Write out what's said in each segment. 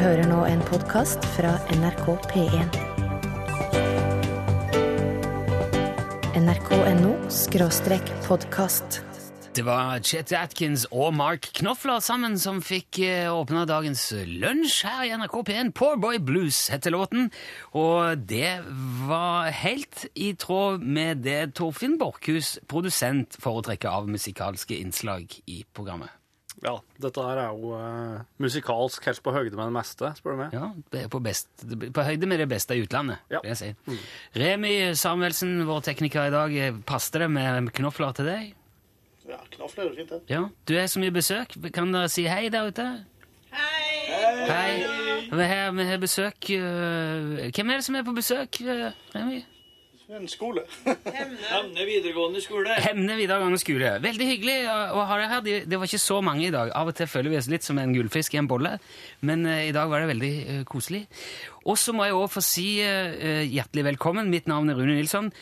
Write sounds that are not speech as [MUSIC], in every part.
hører nå en podkast fra NRK P1. nrk.no skråstrek podkast. Det var Chet Atkins og Mark Knopfler sammen som fikk eh, åpna dagens lunsj her i NRK P1. Poor Boy Blues heter låten, og det var helt i tråd med det Torfinn Borchhus, produsent, foretrekker av musikalske innslag i programmet. Ja, dette her er jo uh, musikalsk helt på høyde med det meste, spør du meg. Ja, det er på, best, på høyde med det beste i utlandet, Ja. vil jeg si. Remi Samuelsen, vår tekniker i dag, passer det med knofler til deg? Ja, knofler er fint, det. Ja, du er så mye besøk. Kan dere si hei der ute? Hei! Hei! Vi har, vi har besøk øh, Hvem er det som er på besøk, Remi? En skole. Hemne videregående skole. Hemne videregående skole. Veldig hyggelig å ha deg her. Det det var ikke så mange i dag. Av og til føler vi oss litt som en gullfisk i en bolle, men uh, i dag var det veldig uh, koselig. Og så må jeg òg få si uh, hjertelig velkommen. Mitt navn er Rune Nilsson.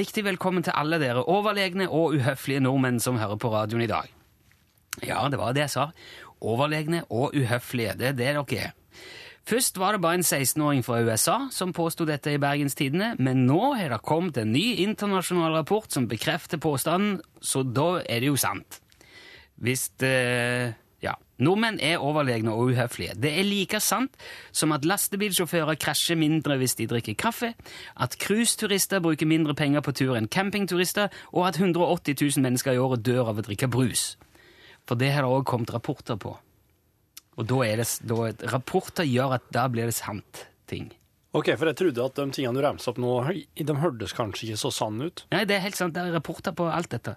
Riktig velkommen til alle dere overlegne og uhøflige nordmenn som hører på radioen i dag. Ja, det var det jeg sa. Overlegne og uhøflige. Det er det dere er. Først var det bare en 16-åring fra USA som påstod dette i Bergens Tidende, men nå har det kommet en ny internasjonal rapport som bekrefter påstanden, så da er det jo sant. Hvis det Ja. Nordmenn er overlegne og uhøflige. Det er like sant som at lastebilsjåfører krasjer mindre hvis de drikker kaffe, at cruiseturister bruker mindre penger på tur enn campingturister, og at 180 000 mennesker i året dør av å drikke brus. For det har det òg kommet rapporter på. Og da er det, da, rapporter gjør at da blir det sant ting. Ok, for jeg trodde at de tingene du remset opp nå, de hørtes kanskje ikke så sanne ut. Nei, det er helt sant. Det er rapporter på alt dette.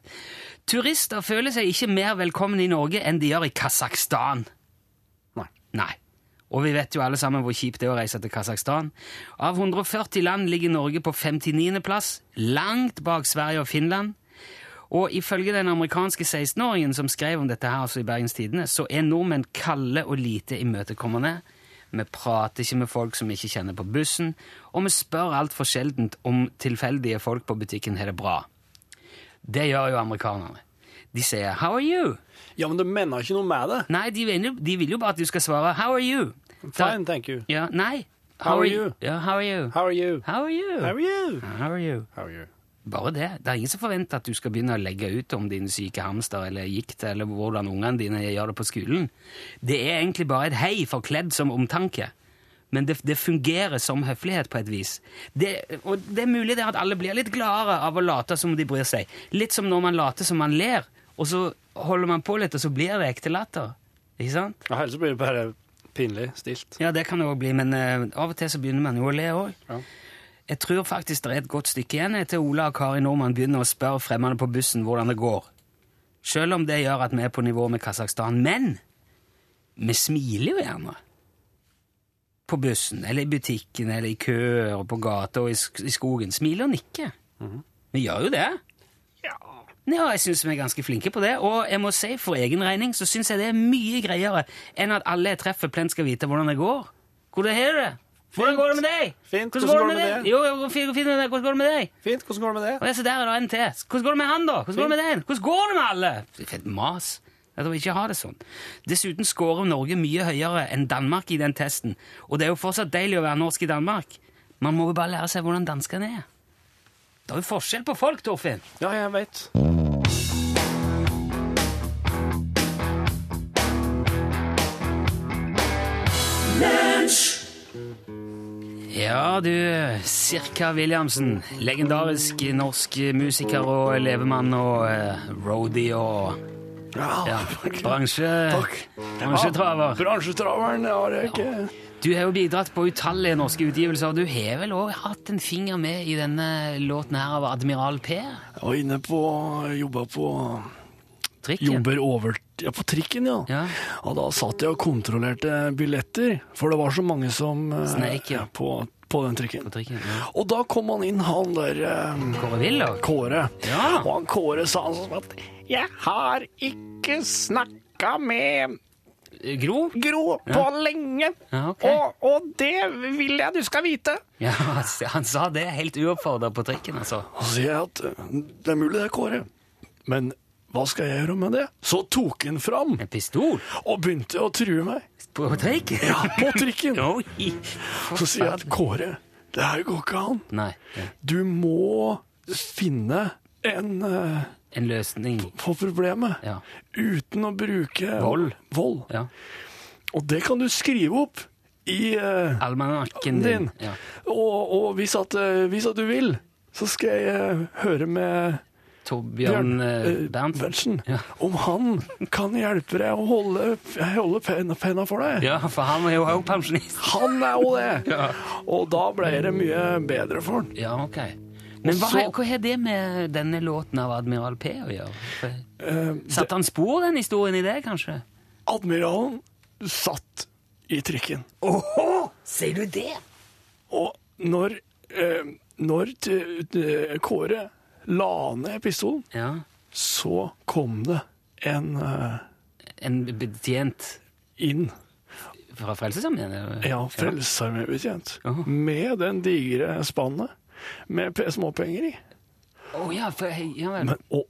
Turister føler seg ikke mer velkomne i Norge enn de gjør i Kasakhstan. Nei. Nei. Og vi vet jo alle sammen hvor kjipt det er å reise til Kasakhstan. Av 140 land ligger Norge på 59. plass, langt bak Sverige og Finland. Og ifølge den amerikanske 16-åringen som skrev om dette her altså i Bergens Tidende, så er nordmenn kalde og lite imøtekommende. Vi prater ikke med folk som vi ikke kjenner på bussen, og vi spør altfor sjeldent om tilfeldige folk på butikken har det bra. Det gjør jo amerikanerne. De sier 'How are you?' Ja, men de mener ikke noe med det. Nei, de vil, jo, de vil jo bare at du skal svare 'How are you?' Fine, thank you. Ja, nei. How are you? Ja, how are you? How are you? How are you? How are you? How are you? How are you? Bare det. Det er ingen som forventer at du skal begynne å legge ut om din syke hamster eller gikt, eller hvordan ungene dine gjør det på skolen. Det er egentlig bare et hei forkledd som omtanke. Men det, det fungerer som høflighet på et vis. Det, og det er mulig det at alle blir litt gladere av å late som de bryr seg. Litt som når man later som man ler, og så holder man på litt, og så blir det ekte latter. Ikke sant? Ja, ellers blir det bare pinlig stilt. Ja, det kan det òg bli, men uh, av og til så begynner man jo å le òg. Ja. Jeg tror faktisk det er et godt stykke igjen til Ola og Kari Nordmann begynner å spørre fremmede på bussen hvordan det går. Selv om det gjør at vi er på nivå med Kasakhstan. Men vi smiler jo gjerne. På bussen, eller i butikken, eller i køer, og på gata og i, skogen. Smiler og nikker. Vi gjør jo det. Ja, jeg syns vi er ganske flinke på det, og jeg må si for egen regning så syns jeg det er mye greiere enn at alle jeg treffer, plent skal vite hvordan det går. Hvordan har du det? Hvordan går det med deg? Fint. Hvordan går det med deg? Jo, fint, fint. Hvordan går det med deg? Fint, hvordan går det med deg? Og jeg, så der er det en til. Hvordan går det med han, da? Hvordan går det med den? Hvordan går det med alle? Fett mas. Jeg vil ikke ha det sånn. Dessuten scorer Norge mye høyere enn Danmark i den testen, og det er jo fortsatt deilig å være norsk i Danmark. Man må jo bare lære seg hvordan danskene er. Det er jo forskjell på folk, Torfinn. Ja, jeg vet. Ja, du, Sirka Williamsen. Legendarisk norsk musiker og levemann og uh, roadie og ja, bransje... Takk. Bransjetraver. Bransjetraveren, ja, det er ikke Du har jo bidratt på utallige norske utgivelser, og du har vel òg hatt en finger med i denne låten her av Admiral P? Jeg var inne på Jobba på Trikken? Jobber over ja, på trikken, ja. Ja. Og da satt jeg og kontrollerte billetter, for det var så mange som eh, Sneik, ja. på, på den trikken. På trikken, ja. Og da kom han inn, han der eh, Kåre Willoch? Kåre. Ja. Og han Kåre sa sånn at 'Jeg har ikke snakka med Gro? Gro på lenge', Ja, okay. og, og det vil jeg du skal vite. Ja, han sa det helt uoppfordra på trikken, altså. Og sier jeg at det er mulig det er Kåre, men hva skal jeg gjøre med det? Så tok han fram En pistol? og begynte å true meg. På trikken? Ja, på trikken. [LAUGHS] Oi! Så sier jeg at Kåre, det her går ikke an. Nei. ja. Du må finne en eh, En løsning. på problemet Ja. uten å bruke Vold. vold. Ja. Og det kan du skrive opp i eh, Almanakken din. din. Ja. Og, og hvis, at, eh, hvis at du vil, så skal jeg eh, høre med Torbjørn eh, eh, Berntsen. Ja. om han kan hjelpe deg å holde, holde penna, penna for deg. Ja, for han er jo også pensjonist. Han er jo det! [LAUGHS] Ja. Og da ble det mye bedre for han. Ja, ok. Men hva, hva har det med denne låten av Admiral P å gjøre? For- Eh, Satte han spor, den historien, i det, kanskje? admiralen satt i trikken. Åhå! Sier du det? Og når, eh, når t- t- Kåre la ned pistolen, Ja. så kom det en uh, En betjent inn fra Frelsesarmeen? Ja, Frelsesarmébetjent. Jaha. Med den digre spannet med småpenger i. Å ja, for, ja vel. Men, og,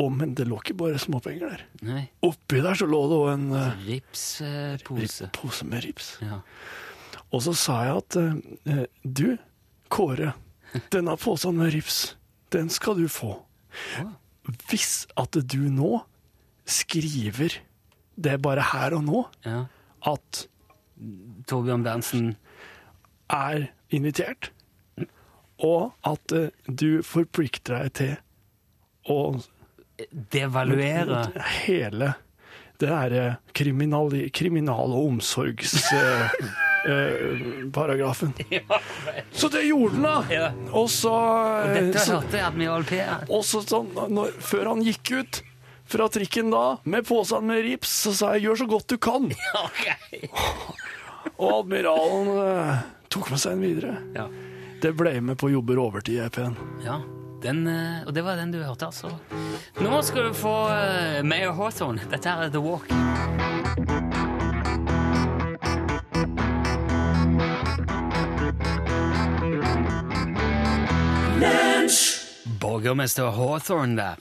og, men det lå ikke bare småpenger der. Nei. Oppi der så lå det òg en uh, Ripspose. pose med rips. Ja. Og så sa jeg at uh, du, Kåre, [LAUGHS] denne posen med rips, den skal du få. Hvis at du nå skriver det bare her og nå, ja. at Torbjørn Berntsen er invitert, og at eh, du forplikter deg til å Devaluere hele det derre kriminal, kriminal- og [LAUGHS] omsorgsparagrafen. [LAUGHS] Så det gjorde han, da! Og så, og så sånn, når, Før han gikk ut fra trikken da, med posen med rips, så sa jeg 'gjør så godt du kan'. [LAUGHS] Og admiralen eh, tok med seg en videre. Ja. Det ble med på jobber overtid i EP-en. Ja, den, eh, og det var den du hørte, altså. Nå skal du få uh, Mayor Hawthorne. Dette her er The Walk. Borgermester Hawthorne der.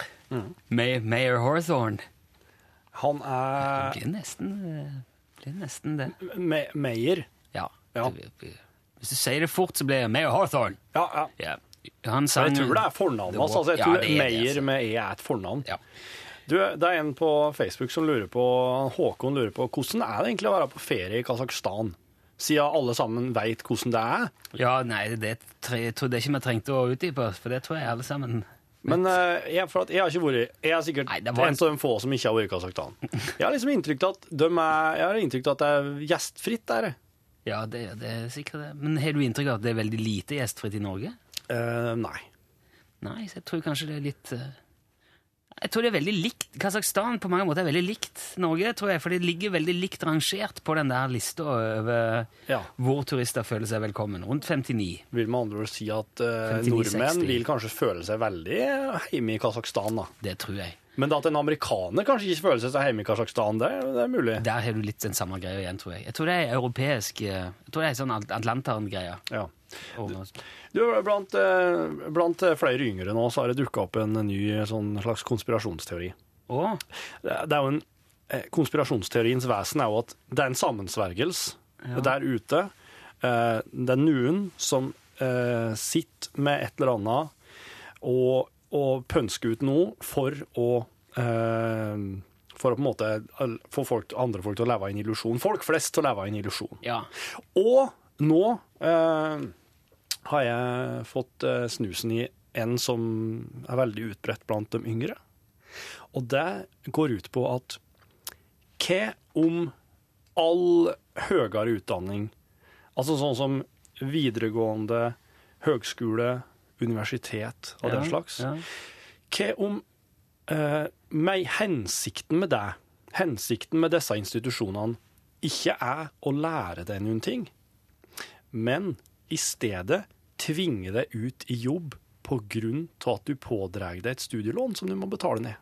May Mayor Hawthorne. Han er Blir nesten, eh, blir nesten det. Me Meyer. Ja. Ja. Hvis du sier det fort, så blir det Mayor Hawthorne. Ja, ja. Ja. Han sang Jeg tror det er fornavnet hans. Altså, jeg Ja, tror det er det, altså. med E er et fornavn. Ja. Du, det er en på Facebook som lurer på Håkon lurer på hvordan er det egentlig å være på ferie i Kasakhstan? Siden alle sammen veit hvordan det er. Ja, nei, det tror jeg ikke vi trengte å utdype, for det tror jeg alle sammen Men uh, jeg, for at jeg har ikke vært Jeg er sikkert Nei, var en av de få som ikke har vært i Kasakhstan. [LAUGHS] Jeg har liksom inntrykk av at de er, jeg har inntrykk av at det er gjestfritt der. Ja, det, det er sikkert det. Men har du inntrykk av at det er veldig lite gjestfritt i Norge? Uh, nei. Nei, så jeg tror kanskje det er litt eh, Jeg tror det er veldig likt. Kasakhstan på mange måter er veldig likt Norge, tror jeg, for det ligger veldig likt rangert på den der lista over Ja. hvor turister føler seg velkommen. Rundt 59. Vil med andre ord si at uh, 59, nordmenn 60. vil kanskje føle seg veldig hjemme i Kasakhstan. da. Det tror jeg. Men at en amerikaner kanskje ikke føler seg så hjemme i Kasakhstan, det, det er mulig. Der har du litt den samme greia igjen, tror jeg. Jeg tror det er europeisk eh, Jeg tror det er sånn At- Atlanteren-greie. Ja. Og- Du, blant, eh, blant flere yngre nå så har det dukka opp en ny sånn slags konspirasjonsteori. Oh. Det er jo en, eh, konspirasjonsteoriens vesen er jo at det er en sammensvergelse der ute. Eh, Det er noen som eh, sitter med et eller annet og, og pønsker ut noe for å eh, for å på en måte få folk, andre folk til å leve i en illusjon. Folk flest til å leve i en illusjon. ja. Og nå eh, har jeg fått eh, snusen i en som er veldig utbredt blant de yngre. Og det går ut på at hva om all høyere utdanning, altså sånn som videregående, høgskole, universitet og den slags, ja. hva om eh, med hensikten med det, hensikten med disse institusjonene, ikke er å lære deg noen ting, men i stedet tvinge deg ut i jobb til at du pådrar deg et studielån som du må betale ned.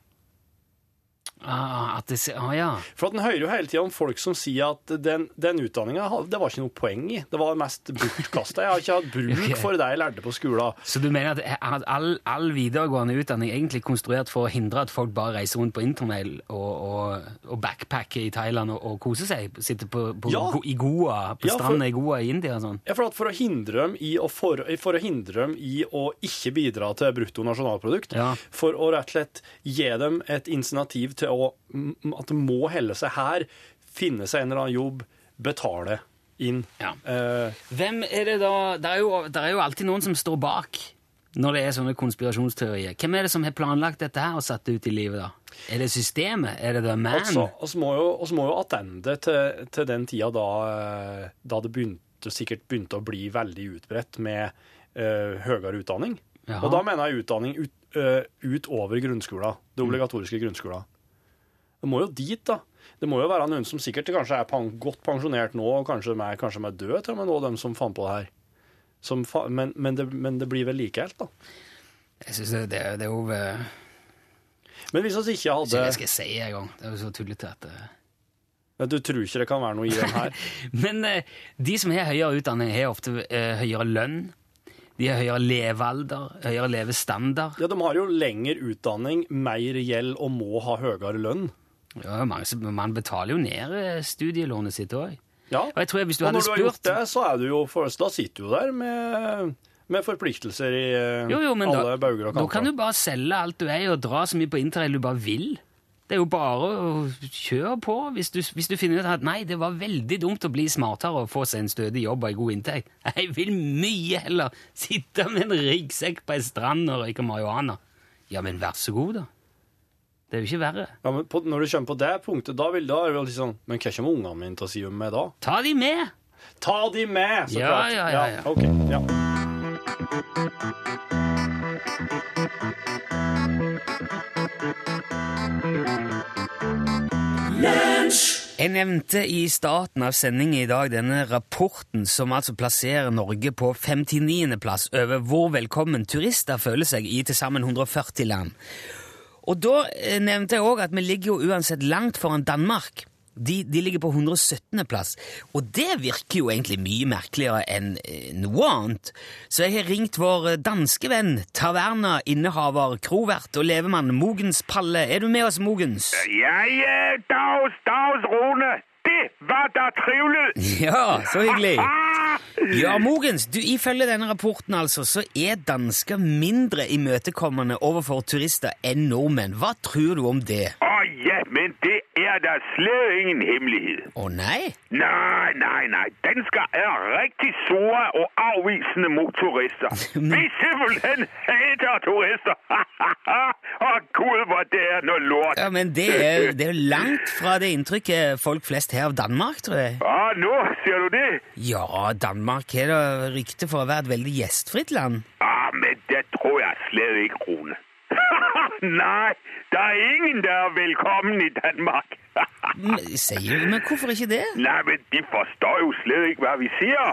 Ah, at det, ah, ja. For at En hører jo hele tida om folk som sier at den, den utdanninga det var ikke noe poeng i. Det var mest bortkasta. Jeg har ikke hatt [LAUGHS] bruk for det jeg lærte på skolen. Så du mener at, at all, all videregående utdanning er egentlig konstruert for å hindre at folk bare reiser rundt på internail og, og, og backpacker i Thailand og, og koser seg? Sitter på, på, Ja. go- i Goa, på Ja, stranda i Goa i India og sånn? Ja, for, for, å hindre dem i å for, for å hindre dem i å ikke bidra til brutto nasjonalprodukt, Ja. for å rett og slett gi dem et insentiv til å, at det må helle seg her, finne seg en eller annen jobb, betale inn. Ja. Eh, Hvem er det da Det er jo, det er jo alltid noen som står bak når det er sånne konspirasjonsteorier. Hvem er det som har planlagt dette her og satt det ut i livet, da? Er det systemet? Er det the man? altså, oss må jo, oss må jo attende til, til den tida da, eh, da det begynte, sikkert begynte å bli veldig utbredt med uh, høyere utdanning. Jaha. Og da mener jeg utdanning ut, uh, utover grunnskolen, Mm. det obligatoriske grunnskolen. Det må jo dit, da. Det må jo være noen som sikkert kanskje er godt pensjonert nå, og kanskje de er, er døde til og med nå, de som fant på det her. Som men, men, det, men det blir vel like helt, da. Jeg synes det, det, det er jo eh, Men hvis vi ikke hadde Jeg skal si engang. Det er jo så tullete at eh. Du tror ikke det kan være noe i den her? [LAUGHS] Men eh, de som har høyere utdanning, har ofte høyere lønn. De har høyere levealder, høyere levestandard. Ja, de har jo lengre utdanning, mer gjeld og må ha høyere lønn. Ja, mange, man betaler jo ned eh, studielånet sitt òg. Ja. Og jeg tror hvis du og når du har gjort det, så er du jo først, Da sitter du der med, med forpliktelser i Jo, jo, alle da, bauger og da kan du bare selge alt du eier, og dra så mye på interrail du bare vil. Det er jo bare å kjøre på hvis du, hvis du finner ut at nei, det var veldig dumt å bli smartere og få seg en stødig jobb og en god inntekt. [LAUGHS] Jeg vil mye heller sitte med en ryggsekk på ei strand og røyke marihuana. Ja, men vær så god, da. Det er jo ikke verre. Ja, men på, når du kommer på det punktet, da, vil, da er det litt sånn Men hva kommer ungene mine til å si om meg da? Ta de med! Ta de med, så Ja, klart! ja, ja, ja. ok, ja. Jeg nevnte i starten av sendingen i dag denne rapporten som altså plasserer Norge på 59. plass over hvor velkommen turister føler seg i til sammen 140 land. Og da eh, nevnte jeg òg at vi ligger jo uansett langt foran Danmark. De, de ligger på 117. plass, og det virker jo egentlig mye merkeligere enn eh, noe annet. Så jeg har ringt vår eh, danske venn, taverna, innehaver, krovert og levemann Mogens Palle. Er du med oss, Mogens? Ja, er dags, dags, Rune. Det var da trivelig. [LAUGHS] Ja, så hyggelig. Ja, Mogens, du, ifølge denne rapporten altså, så er dansker mindre imøtekommende overfor turister enn nordmenn. Hva tror du om det? Å ja, men det er det slet ingen hemmelighet. Å nei? Nej, nej, nej. Danskere er rigtig sure og afvisende mot turister. [LAUGHS] Vi simpelthen hater turister. [LAUGHS] Åh, Gud, hvor det er noget lort. Ja, men det er, det er langt fra det inntrykket folk flest har av Danmark, tror jeg. Åh, nu ser du det? Ja, Danmark har da rykte for å være et veldig gjestfritt land. Ah, men det tror jeg slet ikke, Rune. [LAUGHS] [LAUGHS] nej, det er ingen, der er velkommen i Danmark. [LAUGHS] Men, sier du, men hvorfor ikke det? Nei, men de forstår jo slett ikke, hva vi sier.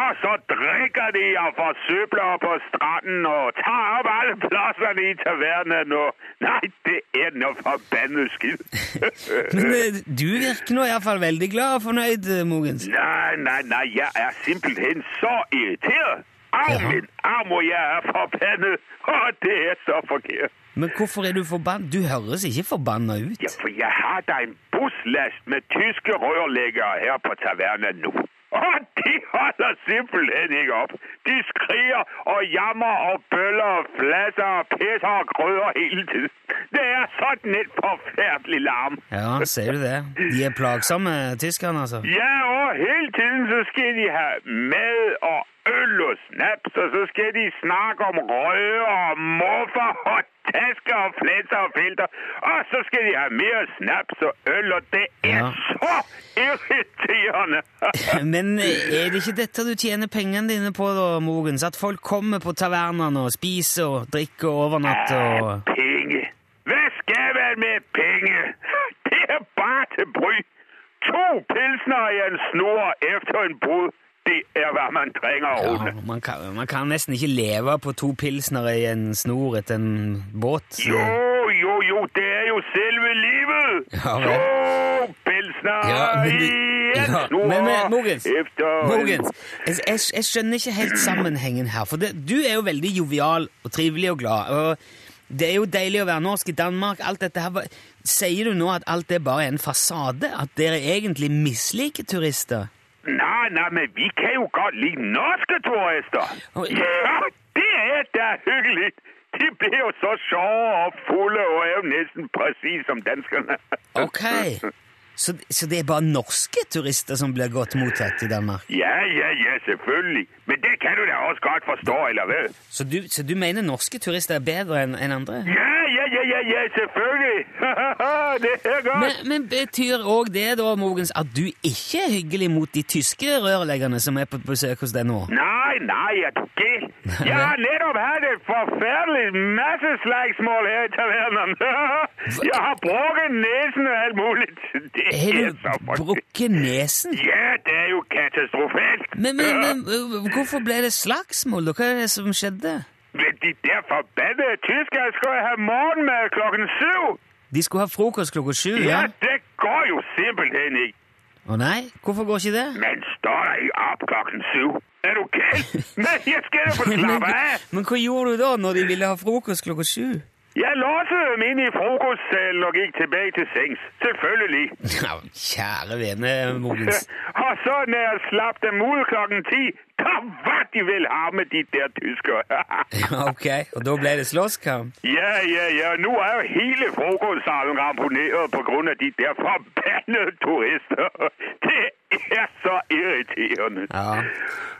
Og så drikker de og får søbler på stranden og tar opp alle plassene i tavernen. Og... Nei, det er noe forbannet skid. [LAUGHS] Men eh, du virker nå iallfall veldig glad og fornøyd, eh, Mogens. Nei, nei, nei, jeg er simpelthen så irriteret. Au, min arm, og jeg er forbannet! Og det er så forkert. Men hvorfor er du forbanna? Du høres ikke forbanna ut. Ja, for jeg har da en busslast med tyske rørleggere her på tavernen nå. Og de holder simpelthen ikke opp! De skriger og jammer og bøller og flasser og pisser og grøder hele tiden. Det er sånn et forferdelig larm. Ja, ser du det? De er plagsomme, tyskerne, altså. Ja, og hele tiden så skal de ha mad snaps, og så skal de snakke om røde og muffa [LAUGHS] og tasker og fletter og filter. Og så skal de ha mer snaps og øl, og det er Ja. så irriterende. [LAUGHS] [LAUGHS] Men eh, er det ikke dette du tjener pengene dine på, da, Mogens? At folk kommer på tavernene og spiser og drikker og overnatter og Penge. Hva skal man med penge? Det er bare til bry. To pilsner i en snor efter en brud. Det er, hva man trenger. Ja, man, kan, man kan nesten ikke leve på to pilsnere i en snor etter en båt. Jo, jo, jo, det er jo selve livet. Ja, men... To pilsner Ja, men i en Ja, snor men, men Mogens, Mogens jeg, jeg, jeg skjønner ikke helt sammenhengen her. For det, du er jo veldig jovial og trivelig og glad. og Det er jo deilig å være norsk i Danmark. alt dette her. Sier du nå at alt det bare er en fasade? At dere egentlig misliker turister? Nej, nei, men vi kan jo godt like norske turister. Ja, det er da hyggelig! De blir jo så sjove og fulle og er jo nesten præcis som danskerne. [LAUGHS] Ok. Så, så det er bare norske turister som blir godt mottatt i Danmark? Ja, ja, ja, selvfølgelig. Men det kan du da også godt forstå, eller hva? Så du, så du mener norske turister er bedre enn enn andre? Ja, ja, ja, ja, ja, selvfølgelig. [LAUGHS] det er godt. Men, men betyr òg det, da, Mogens, at du ikke er hyggelig mot de tyske rørleggerne som er på besøk hos deg nå? Nei, nei, jeg [LAUGHS] tok ikke Jeg har nettopp hatt et forferdelig masse slagsmål her i tavernaen. Jeg har brukket nesen og alt mulig. Det er du brukket nesen? Ja, det er jo katastrofalt. Men, men, men [LAUGHS] øh, hvorfor ble det slagsmål? Hva er det som skjedde? De der forbandede tyskere skal ha morgenmat klokken syv. De skulle ha frokost klokka sju? Ja, Ja? det går jo simpelthen ikke. Å nei? Hvorfor går ikke det? Men står deg opp klokken syv. Er du galt? [LAUGHS] Men jeg skal da få slappe av! men hva gjorde du da, når de ville ha frokost klokka sju? Jeg låste dem inn i frokostsalen og gikk tilbake til sengs. Selvfølgelig. [LAUGHS] Ja, kjære vene, Mogens. [LAUGHS] Og så når jeg slapp dem ut klokken 10, der de de ha med de der tyskere. [LAUGHS] Ok, og da ble det slåsskamp? ja, ja, ja. Nå er jo hele frokostsalen grund af de der forbannede turister. [LAUGHS] Det er så irriterende. Ja.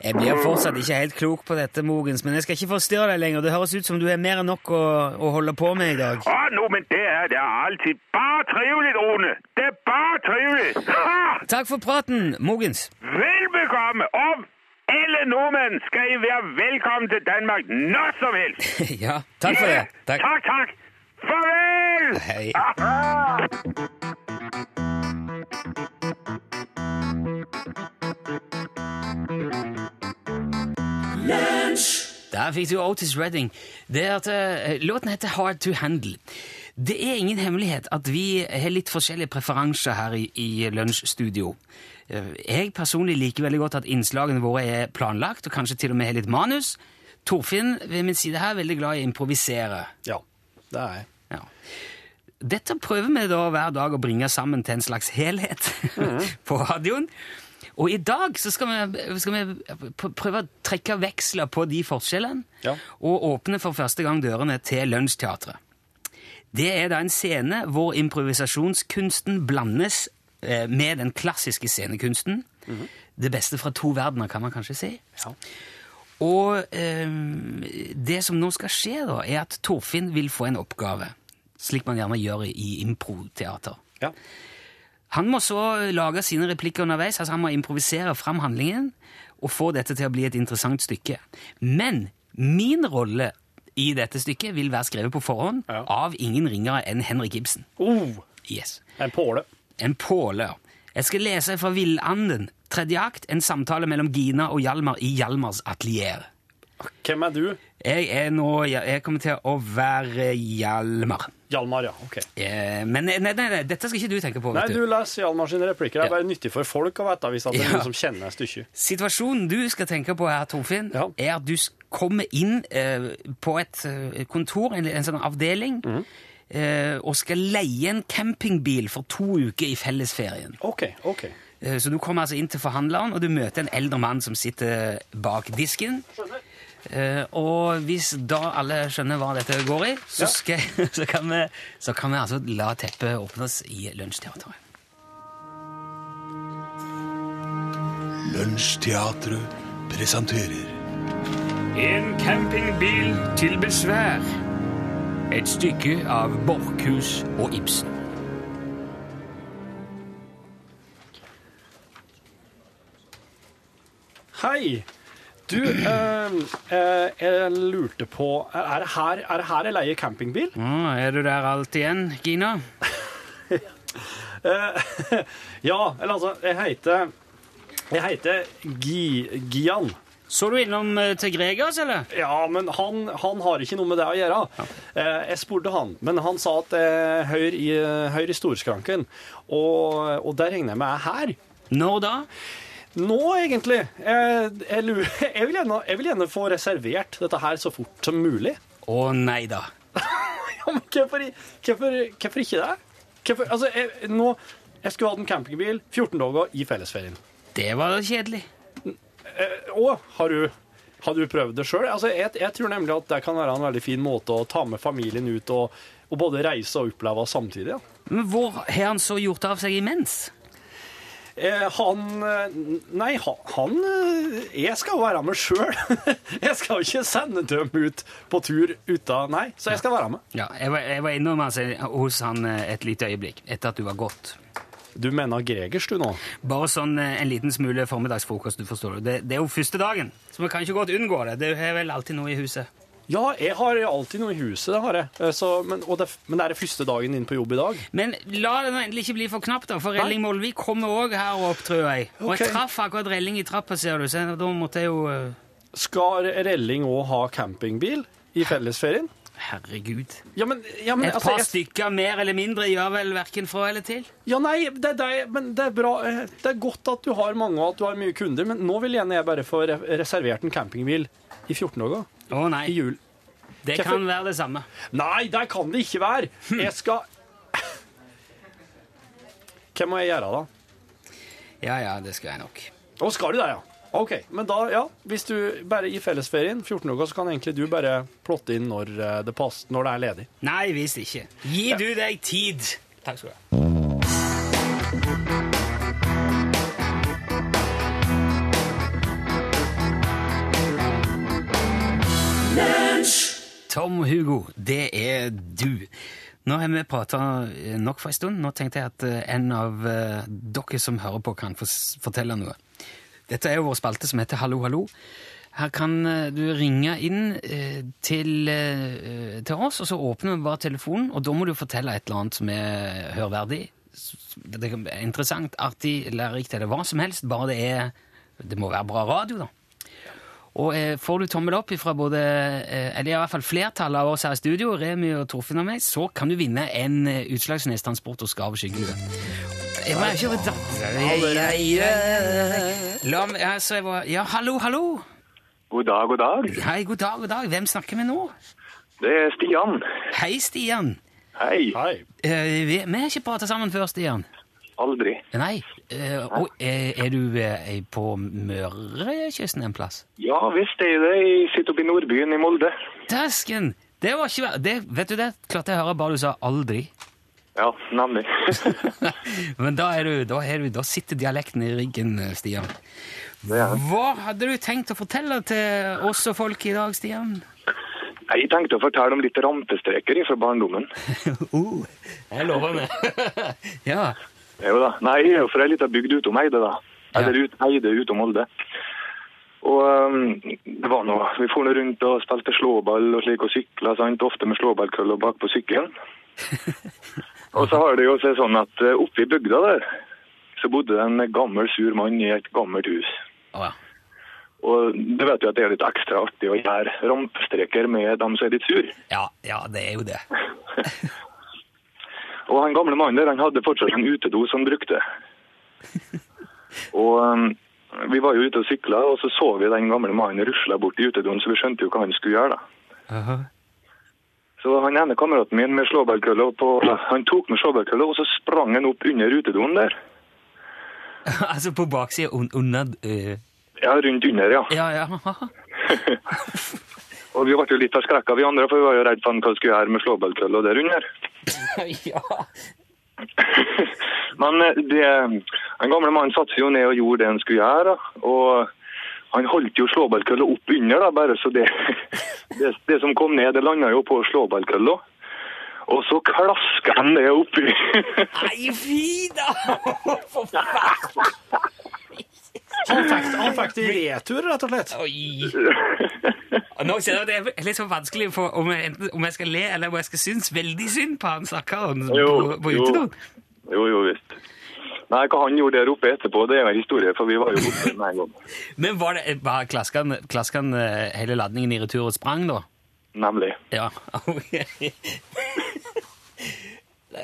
Jeg blir fortsatt ikke helt klok på dette, Mogens, men jeg skal ikke forstyrre deg lenger. Det høres ut som du har mer enn nok å, å holde på med i dag. Å, nå, men det er det alltid. bare trivelig, Rune. Det er bare trivelig! Takk for praten, Mogens. Velbekomme, og alle nordmenn skal I være velkommen til Danmark når som helst. [LAUGHS] ja, takk for det. Takk. takk. takk. Farvel! Hei. Aha! Der fikk du Otis Redding. Det er at, uh, låten heter Hard to Handle. Det er ingen hemmelighet at vi har litt forskjellige preferanser her i, i Lunsjstudio. Eh, Jeg personlig liker veldig godt at innslagene våre er planlagt, og kanskje til og med har litt manus. Torfinn ved min side her er veldig glad i å improvisere. Ja, det er jeg. Ja. Dette prøver vi da hver dag å bringe sammen til en slags helhet [LAUGHS] på radioen. Og i dag så skal vi, skal vi prøve å trekke veksler på de forskjellene Ja. og åpne for første gang dørene til Lunsjteatret. Det er da en scene hvor improvisasjonskunsten blandes eh, med den klassiske scenekunsten. Det beste fra to verdener, kan man kanskje si. Ja. Og eh, det som nå skal skje, da, er at Torfinn vil få en oppgave. Slik man gjerne gjør i improteater. Ja. Han må så lage sine replikker underveis, altså han må improvisere fram handlingen og få dette til å bli et interessant stykke. Men min rolle i dette stykket vil være skrevet på forhånd Ja. av ingen ringere enn Henrik Ibsen. Oh, Yes. en påle. En påle. Jeg skal lese fra Villanden. Tredje akt, en samtale mellom Gina og Hjalmar i Hjalmars atelier. Hvem er du? Jeg er nå Jeg kommer til å være Hjalmar. Hjalmar, ja. Ok. Eh, Men nei, nei, nei, dette skal ikke du tenke på. Nei, du leser Hjalmar sine replikker. Det er bare nyttig for folk å vite hvis det er Ja. noen som kjenner stykket. Situasjonen du skal tenke på her, Torfinn, Ja. er at du kommer inn eh, på et eh, kontor, en, en sånn avdeling, mm. eh, og skal leie en campingbil for to uker i fellesferien. Ok, ok. Eh, Så du kommer altså inn til forhandleren, og du møter en eldre mann som sitter bak disken. Eh, og hvis da alle skjønner hva dette går i, så, skal, [LAUGHS] så, kan, vi, så kan vi altså la teppet åpnes i Lunsjteatret. Lunsjteatret presenterer En campingbil til besvær. Et stykke av Borchhus og Ibsen. Hei! Du, eh, eh, jeg lurte på Er det her, er det her jeg leier campingbil? Å, er du der alt igjen, Gina? [LAUGHS] [LAUGHS] Ja, eller altså, jeg heter Jeg heter Gi, Gian. Så du innom eh, til Gregers, eller? Ja, men han, han har ikke noe med det å gjøre. Ja. jeg spurte han, men han sa at det er i, høyr i storskranken. Og, og det regner jeg med er her. Når da? Nå, egentlig. Jeg, jeg, lurer, [LAUGHS] jeg, vil gjerne, jeg vil gjerne få reservert dette her så fort som mulig. Å nei da. [LAUGHS] Ja, men hvorfor, ikke det? Hvorfor, altså, jeg, nå, jeg skulle hatt en campingbil 14 dager i fellesferien. Det var kjedelig. Å, har du, har du prøvd det sjøl? Altså, jeg, jeg tror nemlig at det kan være en veldig fin måte å ta med familien ut og, og både reise og oppleve samtidig. Ja. Men hvor har han så gjort av seg imens? Eh, han eh, Nei, han, eh, Jeg skal være med sjøl. [LAUGHS] Jeg skal ikke sende dem ut på tur uten Nei, så jeg skal være med. Ja, Jeg var, jeg var innom altså, hos han et lite øyeblikk etter at du var gått. Du mener Gregers, du nå? Bare sånn en liten smule formiddagsfrokost, du forstår. Det, det er jo første dagen, så vi kan ikke godt unngå det. Det er vel alltid noe i huset. Ja, jeg har alltid noe i huset, det har jeg. Eh, Så, men, det, men det er det første dagen inn på jobb i dag. Men la det endelig ikke bli for knapp, da, for Relling Molvik kommer òg her opp, tror jeg. Og jeg traff akkurat Relling i trappa, ser du, så da måtte jeg jo eh, Skal Relling òg ha campingbil i fellesferien? Herregud. Ja, men, ja, men Et altså, par jeg- stykker mer eller mindre gjør vel verken fra eller til? Ja, nei, det, det, men det er bra. eh, Det er godt at du har mange og at du har mye kunder, men nå vil gjerne jeg bare få reservert en campingbil i 14 dager. Å nei, I jul. det Hvorfor- kan være det samme. Nei, det kan det ikke være! Jeg skal Hva må jeg gjøre, da? Ja ja, det skal jeg nok. Å, skal du det, ja? OK. Men da, ja. Hvis du bare i fellesferien, 14 dager, så kan egentlig du bare plotte inn når eh, det passer, når det er ledig. Nei visst ikke. Gi du deg tid. Takk skal du ha. Tom Hugo, det er du. Nå har vi prata nok for en stund. Nå tenkte jeg at eh, en av eh, dere som hører på, kan fortelle noe. Dette er jo vår spalte som heter Hallo, hallo. Her kan eh, du ringe inn eh, til, eh, til oss, og så åpner vi bare telefonen, og da må du fortelle et eller annet som er hørverdig. Det er interessant, artig, lærerikt eller hva som helst, bare det er Det må være bra radio, da. Og eh, får du tommel opp fra både eh, Eller i hvert fall flertallet av oss her i studio, Remi og Torfinn og meg, så kan du vinne en eh, Utslagsnes Transport og Skarv skyggelue. Jeg må ikke La meg altså, jeg var, Ja, hallo, hallo! God dag, god dag. Hei, god dag, god dag. Hvem snakker vi nå? Det er Stian. Hei, Stian. Hei. Hei. Eh, vi, vi har ikke prata sammen før, Stian. Aldri. Nei. Eh, og, er, er du eh, på Mørekysten en plass? Ja visst er det. Jeg sitter oppe i Nordbyen i Molde. Dæsken! Det var ikke det, Vet du det? Klarte jeg å høre bare du sa 'aldri'. Ja, nemlig. [LAUGHS] Men da, er du, da, er du, da sitter dialekten i ryggen, Stian. Hva hadde du tenkt å fortelle til oss og folk i dag, Stian? Jeg tenkte å fortelle om litt rampestreker fra barndommen. [LAUGHS] Uh, jeg lover det. [LAUGHS] ja. Jo da. Nei, jeg er jo fra ei lita bygd utom Eide, da. Eller ut, Eide utom Molde. Og um, det var noe, Vi for noe rundt og spilte slåball og slik og sykla, sant? ofte med slåballkøller bak på sykkelen. [LAUGHS] og så har det jo seg sånn at eh, oppe i bygda der, så bodde det en gammel, sur mann i et gammelt hus. Oh, ja. Og du vet jo at det er litt ekstra artig å gjøre rampestreker med dem som er litt sur. ja, ja, det er jo det. [LAUGHS] Og han gamle mannen der, han hadde fortsatt en utedo som han brukte. Og um, vi var jo ute og sykla, og så så vi den gamle mannen rusle bort i utedoen, så vi skjønte jo hva han skulle gjøre. da. Så han ene kameraten min med slåballkølla, på- han tok med slåbærkølla, og så sprang han opp under utedoen der. [LAUGHS] altså på baksida under uh... Ja, rundt under, ja. Ja, ja. [LAUGHS] Og vi ble jo litt forskrekka, vi andre, for vi var jo redd for hva han skulle gjøre med slåbærkølla der under. [LAUGHS] ja. [LAUGHS] Men eh, det, den gamle mannen satte seg jo ned og gjorde det han skulle gjøre. Og han holdt jo slåballkølla opp under, da, bare så det, [LAUGHS] det, det som kom ned, det landa jo på slåballkølla. Og så klaska han det oppi. Nei, fy da! Forferdelig! Han fikk, han fikk det i retur, rett og slett. Oi. Nå kjenner jeg at det er litt så vanskelig for om jeg, enten, om jeg skal le eller om jeg skal synes veldig synd på han stakkaren på, på jo. utedoen. Jo, jo visst. Nei, hva han gjorde der oppe etterpå, det er en historie, for vi var jo borte med en gang. [LAUGHS] Men var det var klaskan, klaskan eh, hele ladningen i retur og sprang, da? Nemlig. Ja. [LAUGHS]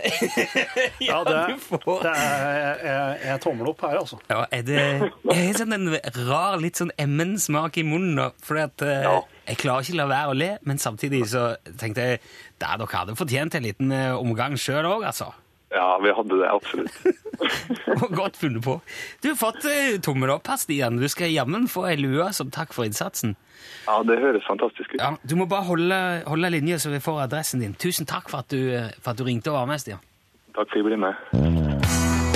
[LAUGHS] Ja, det, du får. det er, er, er tommel opp her, altså. Ja, er det Jeg har sånn en rar, litt sånn emmen-smak i munnen nå, at eh, Ja. jeg klarer ikke å la være å le, men samtidig så tenkte jeg at dere hadde fortjent en liten eh, omgang sjøl òg, altså. Ja, vi hadde det absolutt. [LAUGHS] Godt funnet på. Du har fått eh, tommel opp her, Stian. Du skal jammen få ei lue som takk for innsatsen. Ja, det høres fantastisk ut. Ja, Du må bare holde, holde linje, så vi får adressen din. Tusen takk for at du, eh, for at du ringte og var med, Stian. Takk for at jeg ble med.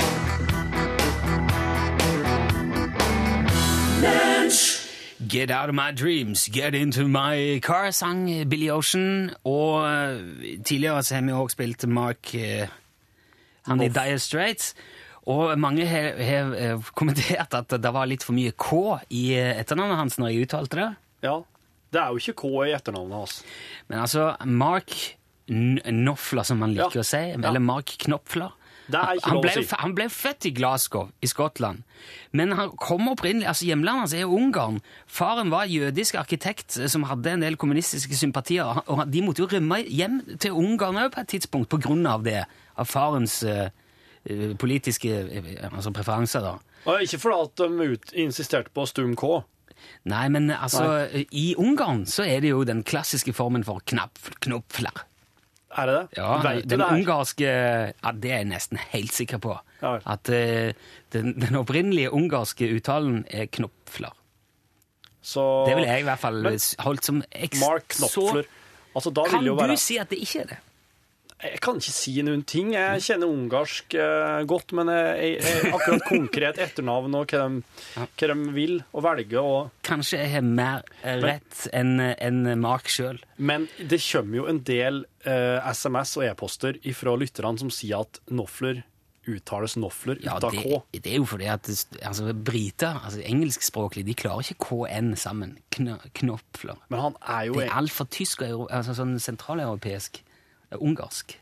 Get out of my dreams, get into my car, sang Billy Ocean. Og eh, tidligere så har vi også spilt Mark han i Dire Straits. Og mange har, eh, kommentert at det var litt for mye K i eh, etternavnet hans når jeg uttalte det. Ja. Det er jo ikke K i etternavnet hans. Men altså, Mark Knopfler, som han liker Ja. å si, eller Mark Knopfler er han ble, si. han ble født i Glasgow i Skottland, men han kom opprinnelig, altså hjemlandet hans er Ungarn. Faren var jødisk arkitekt eh, som hadde en del kommunistiske sympatier, og de måtte jo rømme hjem til Ungarn på et tidspunkt på grunn av det, av farens eh, politiske uh, altså preferanser da. Og ikke fordi de ut, insisterte på stum K. Nei, men altså, i Ungarn så er det jo den klassiske formen for knapp, knopfler. Er det det? Ja, Vet den ungarske ja, Det er jeg nesten helt sikker på. Ja. At uh, den, den opprinnelige ungarske uttalen er knopfler. Så Det ville jeg i hvert fall Men- holdt som. Mark Knopfler. Altså, Kan du være si at det ikke er det? Jeg kan ikke si noen ting. Jeg kjenner ungarsk eh, godt, men jeg, jeg, akkurat konkret etternavn og hva de, hva de vil og velger og Kanskje jeg har mer rett enn en Mark sjøl. Men det kommer jo en del eh, SMS og e-poster fra lytterne som sier at Nofler uttales Nofler Ja, av K. det er jo fordi at altså, briter, altså engelskspråklige, de klarer ikke KN sammen. Kn knopfler. Men han er jo Det er altfor tysk og altså, sånn sentraleuropeisk. Ungarsk.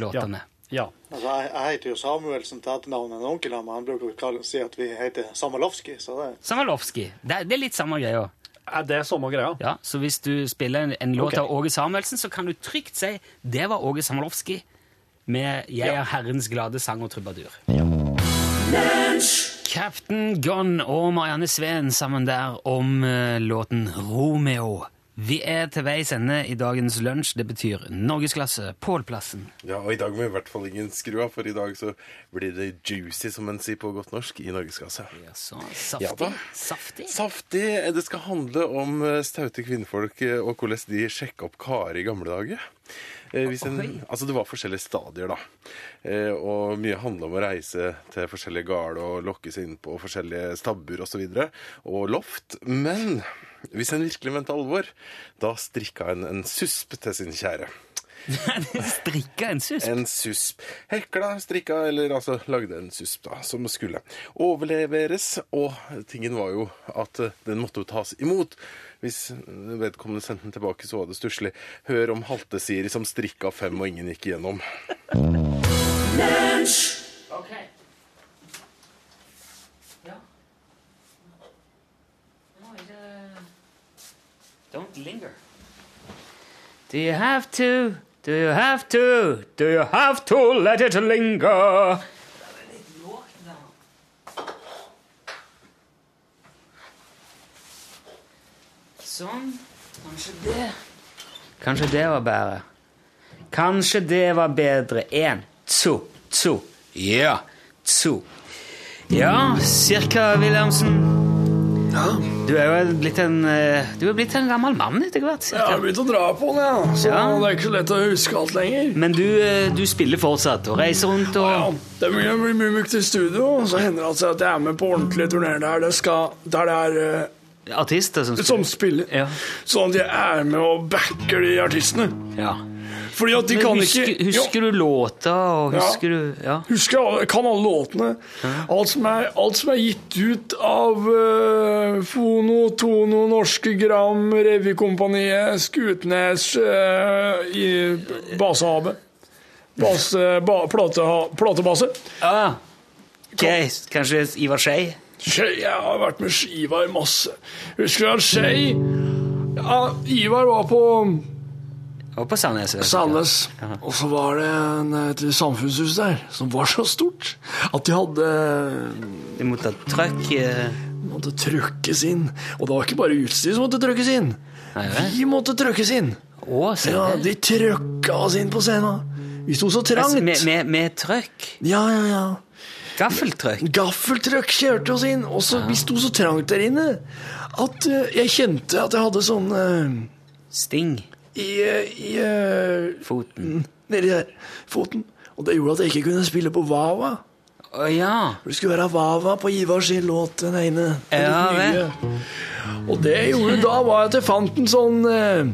Låtene. Ja. Altså, jeg, jeg heter jo Samuelsen til etternavn. En onkel av meg han bruker å si at vi heter Samalovski. Det, Samalovski. Det, det er litt samme greia. Er det samme greia? Ja, så hvis du spiller en, en låt okay. av Åge Samuelsen, så kan du trygt si det var Åge Samalovski med 'Jeg er Herrens glade sang og trubadur'. Captain Gunn og Marianne Sveen sammen der om uh, låten 'Romeo'. Vi er til veis ende i dagens lunsj. Det betyr norgesklasse, Pålplassen. Ja, og i dag må vi i hvert fall ingen skru av, for i dag så blir det juicy, som en sier på godt norsk, i norgesklasse. Ja, så saftig. Ja, saftig. Saftig. Det skal handle om eh, staute kvinnfolk eh, og hvordan de sjekka opp karer i gamle dager. Eh, en, altså Det var forskjellige stadier, da. Eh, og mye handla om å reise til forskjellige gårder og lokke seg inn på forskjellige stabbur osv. Og, så videre, og loft. Men hvis en virkelig mente alvor, da strikka en en susp til sin kjære. [LAUGHS] Strikka en susp. En susp. Hekla, strikka, eller altså lagde en susp da, som skulle overleveres. Og tingen var jo at eh, den måtte jo tas imot. Hvis vedkommende sendte den tilbake, så var det stusslig. Hør om Halte-Siri som strikka fem og ingen gikk igjennom. Ok. Ja. Nå er det Don't linger. Do you have to? Do you have to? Do you have to let it linger? Sånn. Kanskje det Kanskje det var bedre. Kanskje det var bedre. Én, to, to. Ja, to. Ja, cirka, Wilhelmsen. Du er jo blitt en, eh, du er blitt en gammel mann etter hvert. Jeg har begynt å dra på den, ja. så Ja. det er ikke så lett å huske alt lenger. Men du, eh, du spiller fortsatt og reiser rundt og Ja, det blir mye, mye mykt i studio, og så hender det seg at jeg er med på ordentlige turneer der det, skal, der det er eh, artister som som spiller. Ja. Sånn at jeg er med og backer de artistene. Ja. Fordi at de Men kan husker, ikke husker du låta, og Ja. du Ja. Husker kan alle låtene. Alt som er, alt som er gitt ut av uh, Fono, Tono, Norske Gram, Revykompaniet, Skutnes uh, i Basehavet. Base, ba, plate, platebase. Ah, okay. Kanskje Ivar Skei? Skei, jeg har vært med Ivar masse. Husker du at Skei Ja, Ivar var på Og på Sandnes. Sandnes. Og så var det en, et samfunnshus der som var så stort at de hadde De måtte ha trøkk eh, måtte trøkkes inn. Og det var ikke bare utstyr som måtte trøkkes inn. Nei. Vi måtte trøkkes inn. Å, Ja. De trøkka oss inn på scenen. Vi sto så trangt. Altså, med, med, med trøkk? Ja, ja, ja. Gaffeltrøkk? Gaffeltrøkk kjørte oss inn, og så vi sto så trangt der inne at uh, jeg kjente at jeg hadde sånn uh, Sting? I, eh, i uh, Foten? Nedi der. Foten. Og det gjorde at jeg ikke kunne spille på Wawa. Å ja. Det skulle være Wawa på Ivars sin låt, den ene. Den Ja, det. Og det gjorde da, var at jeg fant en sånn uh,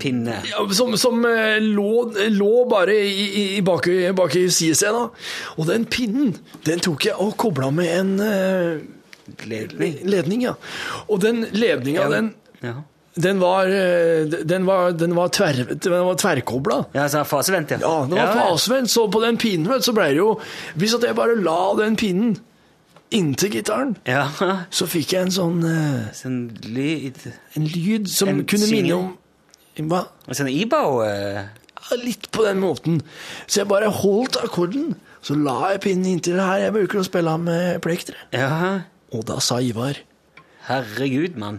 Pinne? ja, som, som uh, lå, lå bare i, i, i bak, i- bak i sidescena. Og den pinnen, den tok jeg og kobla med en uh, Ledning? ledning, ja. Og den ledninga, Ja. den, Ja. Den var, eh, den var, den var, tver, den var tverrkobla. Ja, så fasevendt, ja. Ja, Den var ja. fasevendt, så på den pinnen vet du, så ble det jo Hvis at jeg bare la den pinnen inntil gitaren, Ja. så fikk jeg en sånn så En lyd En lyd som En kunne minne om Hva? Sånn Ibao eh, Ja, Litt på den måten. Så jeg bare holdt akkorden, så la jeg pinnen inntil her. Jeg bruker å spille med plektere. Ja. Og da sa Ivar Herregud, mann.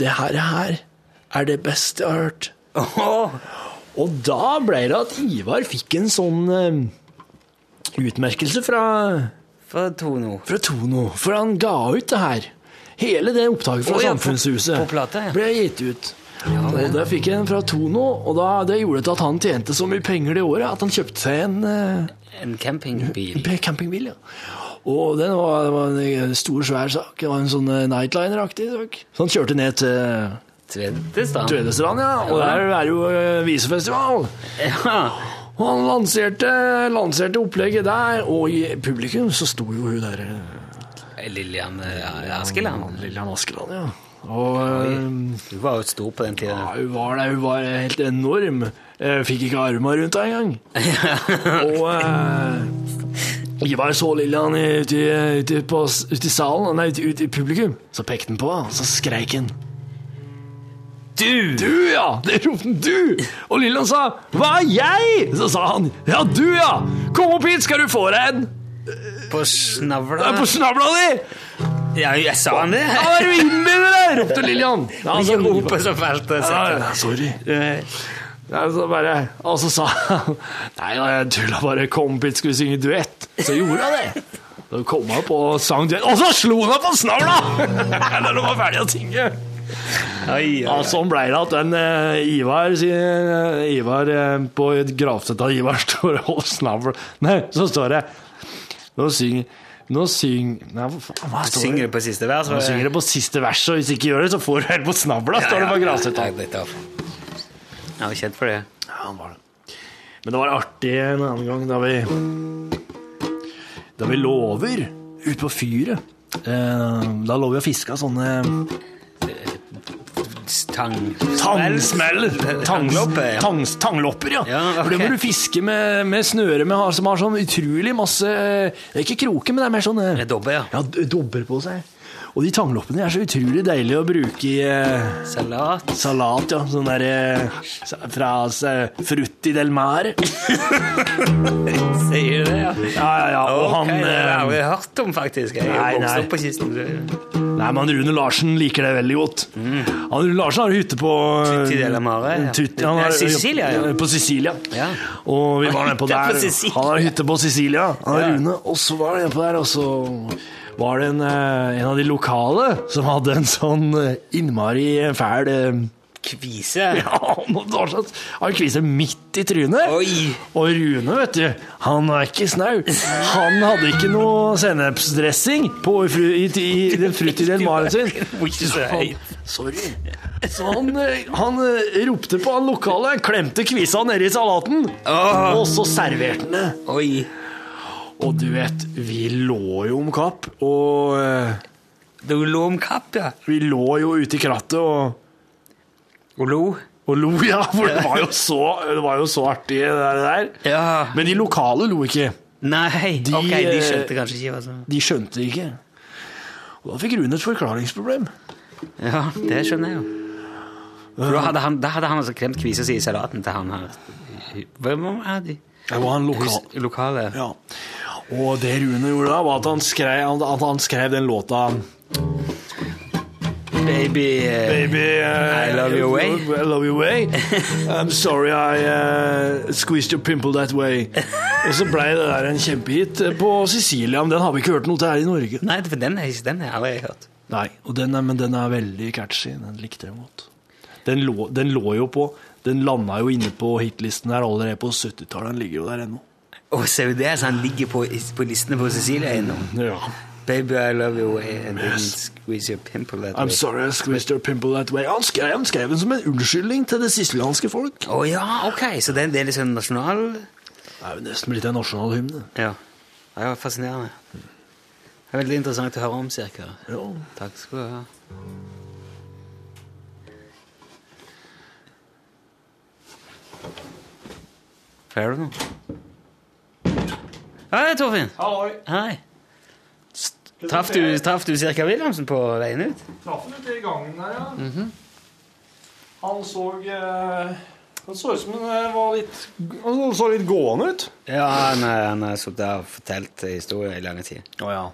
Det her, her er det beste jeg har hørt. Oh. Og da ble det at Ivar fikk en sånn uh, utmerkelse fra, fra Tono. fra Tono. For han ga ut det her. Hele det opptaket fra oh, ja, Samfunnshuset på plate, ja. ble gitt ut. og der fikk jeg den fra Tono, og da, det gjorde til at han tjente så mye penger det året at han kjøpte seg en uh, En campingbil. en campingbil. ja. Og den var, det var en stor, svær sak. Det var en sånn eh, Nightliner-aktig sak. Så han kjørte ned til Tvedestrand. Tvedestrand, ja. Og der er jo eh, visefestival. Ja. Og han lanserte, lanserte opplegget der, og i publikum så sto jo hun der eh, Lillian Askeland. Lillian Askeland, ja. Og hun var jo stor på den tida. ja, hun var der, hun var helt enorm. Jeg fikk ikke armene rundt henne engang. [LAUGHS] og eh, Ivar så Lillian ute i, ute ute i salen, nei, ute, ute i publikum. Så pekte han på henne, og så skreik han. Du! Du, ja! Det ropte han du! Og Lillian sa 'Hva er jeg?' Så sa han 'Ja, du, ja! Kom opp hit, skal du få deg en På snavla? På snavla di!' Ja, jeg sa han det? Ja, hva er det du innbiller deg? ropte Lillian. Ja, Ikke så- rope så fælt. Ja, Ja, ja, sorry. Så bare, og så sa han Nei, jeg tulla bare. Kompis skulle synge duett? Så gjorde han det. Så kom han på og sang duett, og så slo han på snavla! Da [LAUGHS] de var ferdig å synge. Ja, sånn ble det at den eh, Ivar, eh, Ivar eh, På gravsettet av Ivar står og holder snavl Nei, så står det Nå synger Nå syng... Nei, faen, Synger du på siste vers? Nå synger du på siste vers, og hvis ikke gjør det, så får du helt på snavla, står det på gravsettet. Jeg var kjent for det. Ja, han var det. Men det var artig en annen gang da vi Da vi lover ute på fyret. Eh, da lover vi å fiske sånne Tang... Tangsmeller. Tanglopper, ja. tangs, tanglopper, ja. Ja, okay. For det må du fiske med, med snøre med, som har sånn utrolig masse Det er ikke kroker, men det er mer sånn dobber, ja. ja, dobber på seg. Og de tangloppene er så utrolig deilige å bruke i eh, Salat. salat, ja. Sånn der eh, fra eh, Frutti del Mare. Sier du det, ja? Ja, ja, ja. Og han det har eh, hørt om, faktisk. Jeg Nei, nei. opp på kisten. Nei, men Rune Larsen liker det veldig godt. Han, Rune Larsen har hytte på Tutti del Mare, ja. Tutti- han har- Sicilia, ja. På Sicilia. Ja. Og vi var nede på der. Han har hytte på Sicilia, han Ja. Rune. Og så var det nede på der, og så var det en, eh, en av de lokale som hadde en sånn eh, innmari fæl eh, Kvise. [LAUGHS] Ja, han han kviser midt i trynet. Oi. Og Rune, vet du, han er ikke snau. Han hadde ikke noe sennepsdressing på fru, i, i den Frutti del Mare sin. Så han, sorry. Så han, han ropte på han lokale, klemte kvisa nedi salaten, og så serverte han det. Og du vet, vi lå jo om kapp, og eh, Du lå om kapp, ja. vi lå jo ute i krattet og, Og lo. og lo, [LAUGHS] ja, for det var jo så, det var jo så artig det der. Ja. Men de lokale lo ikke. Nei, De, ok, de eh, skjønte kanskje ikke hva som De skjønte det ikke. Og da fikk Rune et forklaringsproblem. Ja, det skjønner jeg jo. For da hadde han, da hadde han altså kremt kvisa si i salaten til han her. Hvem var de? Det var han lokal. Hus- lokale. Ja. Og det Rune gjorde da, var at han skrev, at han skrev den låta Baby, eh, Baby, uh, I love you way. I love your way. [LAUGHS] I'm sorry I uh, squeezed your pimple that way. Og så ble det der en kjempehit på Sicilia, men den har vi ikke hørt noe til her i Norge. Nei, for den er ikke den har jeg aldri hørt. Nei, og den er, men den er veldig catchy. Den likte jeg godt. Den lå, den lå jo på Den landa jo inne på hitlisten her allerede på 70-tallet. Den ligger jo der ennå. Du det? Så han ligger på, på listene på Cecilia ennå? Ja. Baby, I love you way, and didn't squeeze your pimple that I'm way. sorry I squeezed your pimple that way. Han skrev, han skrev den som en unnskyldning til det sicilianske folk. Å ja, ok. Så den, det er liksom nasjonal Det er jo nesten blitt en nasjonal hymne. Ja. Det var fascinerende. Det er veldig interessant å høre om, cirka. Ja. Takk skal du ha. Får du noe? Hei, Torfinn. Halloi. Hei. Traff du, traf du Sirka Wilhelmsen på veien ut? Traff han ute i gangen der, ja. Mhm. Han så eh, Han så ut som han eh, var litt Han så litt gående ut. Ja, han, er- har sittet og fortalt historier i lange tid. Å ja.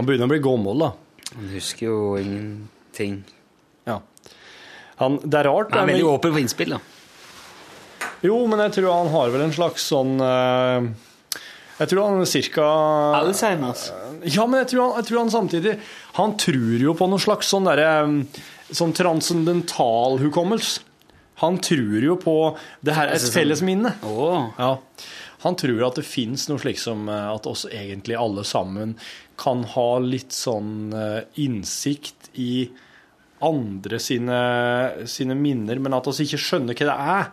Han begynner å bli gammel, da. Han husker jo ingenting. Ja. Han, det er rart. Han er veldig åpen for innspill, da. Jo, men jeg tror han har vel en slags sånn eh, Jeg tror han cirka Alzheimers. Ja, men jeg tror, han, jeg tror han samtidig Han tror jo på noe slags sånn derre Sånn transcendental hukommelse. Han tror jo på det her, et Altså sånn- felles minne. Åh. Ja. Han tror at det fins noe slikt som eh, at oss egentlig alle sammen kan ha litt sånn eh, innsikt i andre sine, sine minner, men at oss ikke skjønner hva det er.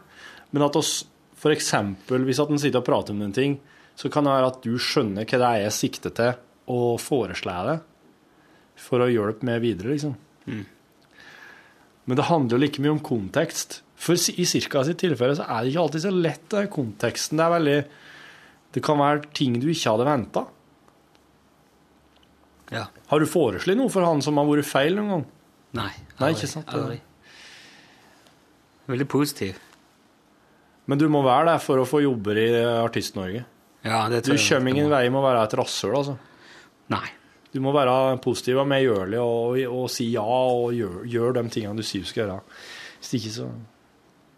Men at oss eksempel, hvis at en sitter og prater om en ting, så kan det være at du skjønner hva det er jeg sikter til, og foreslår det for å hjelpe meg videre, liksom. Men det handler jo like mye om kontekst. For i Cirka sitt tilfelle så er det ikke alltid så lett, den konteksten. Det er veldig Det kan være ting du ikke hadde venta. Ja. Har du foreslått noe for han som har vært feil noen gang? Nei. Nei, ikke sant? Aldri. Veldig positiv. Men du må være der for å få jobber i Artist-Norge. Ja, det tror du kommer ingen vei med å være et rasshøl, altså. Nei. Du må være positiv og medgjørlig og, og si ja og gjøre gjør de tingene du sier du skal gjøre. Hvis ikke så,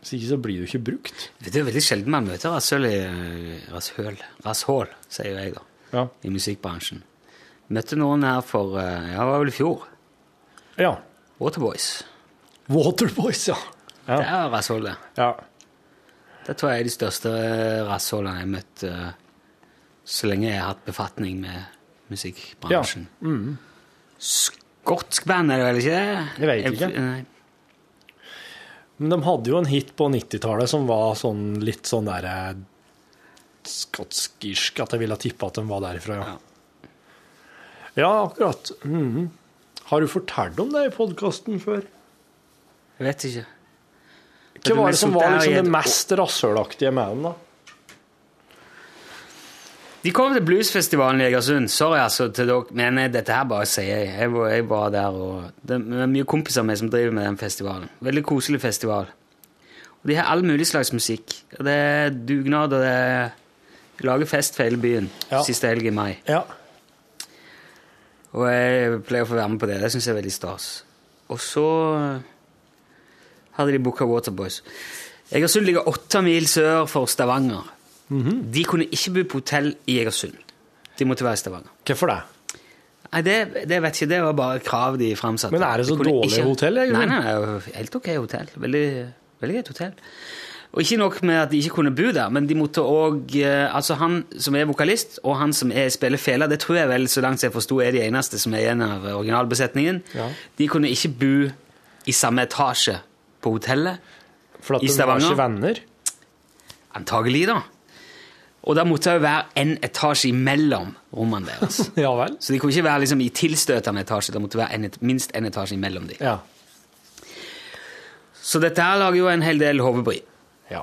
hvis ikke så blir du ikke brukt. Det er veldig sjelden man møter rasshøl i rasshøl. Rasshål, sier jeg da, Ja. i musikkbransjen. Møtte noen her for eh, Ja, det var vel i fjor. Ja. Waterboys. Waterboys, ja. Ja. Det er rasshål, det. ja. Det tror jeg er de største rasshålene jeg har møtt eh, så lenge jeg har hatt befatning med musikkbransjen. Ja. Mm. Skotsk band er det vel ikke det? Jeg vet ikke. Nei. Men de hadde jo en hit på 90-tallet som var sånn litt sånn der skotsk-irsk, at jeg ville tippe at de var derifra, ja. Ja, akkurat. Mm. Har du fortalt om det i podkasten før? Jeg vet ikke. Hva var det som var liksom det mest rasshølaktige med den, da? De kom til bluesfestivalen i Egersund. Sorry, altså, til dere, men eh, dette her bare sier jeg. Jeg var, jeg var der, og det er mye kompiser av meg som driver med den festivalen. Veldig koselig festival. Og de har all mulig slags musikk. Og det er dugnad, og det er de lager fest for hele byen Ja. siste helg i mai. Ja. Og jeg pleier å få være med på det. Det syns jeg er veldig stas. Og så hadde de booka Waterboys. Egersund ligger åtte mil sør for Stavanger. De kunne ikke bo på hotell i Egersund. De måtte være i Stavanger. Hvorfor det? Nei, det, det vet jeg ikke. Det var bare krav de framsatte. Men er det så De dårlig dårlig hotell, egentlig? Nei, nei, helt ok hotell. Veldig, veldig greit hotell. Og ikke nok med at de ikke kunne bo der, men de måtte òg Altså, han som er vokalist, og han som er, spiller fela, det tror jeg vel, så langt jeg forsto, er de eneste som er igjen av originalbesetningen. Ja. De kunne ikke bo i samme etasje på hotellet. For at de var ikke venner? Antagelig, da. Og da måtte det jo være en etasje imellom rommene deres. [LAUGHS] Ja vel? Så de kunne ikke være liksom i tilstøtende etasje, det måtte være en, et- minst en etasje imellom dem. Ja. Så dette her lager jo en hel del hodebry. Ja.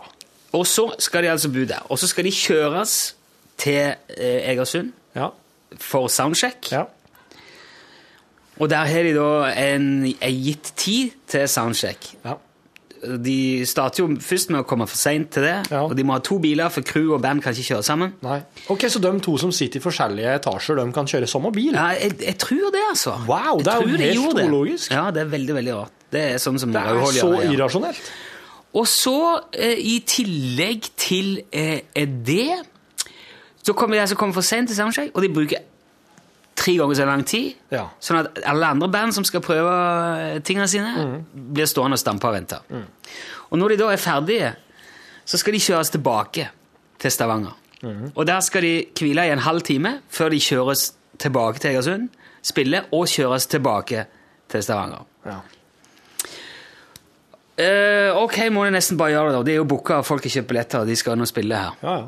Og så skal de altså bo der. Og så skal de kjøres til eh, Egersund Ja. for soundcheck. Ja. Og der har de da en, en gitt tid til soundcheck. Ja. De starter jo først med å komme for seint til det, og de må ha to biler, for crew og band kan ikke kjøre sammen. Nei. Ok, Så de to som sitter i forskjellige etasjer, de kan kjøre samme bil? Ja, jeg, jeg tror det, altså. Wow, det er jo de helt gjorde ologisk. Ja, det er veldig, veldig rart. Det er sånn som Det er så ja. irrasjonelt. Og så, eh, i tillegg til eh, det, så kommer de som kommer for sent til soundcheck, og de bruker tre ganger så lang tid, Ja. sånn at alle andre band som skal prøve eh, tingene sine, Mm. blir stående og stampe og vente. Og når de da er ferdige, så skal de kjøres tilbake til Stavanger. Mm. Og der skal de hvile i en halv time før de kjøres tilbake til Egersund, spille og kjøres tilbake til Stavanger. Ja. Uh, ok, må de nesten bare gjøre det. da. Det er jo booka, folk har kjøpt billetter, og de skal nå spille her. Ja, ja.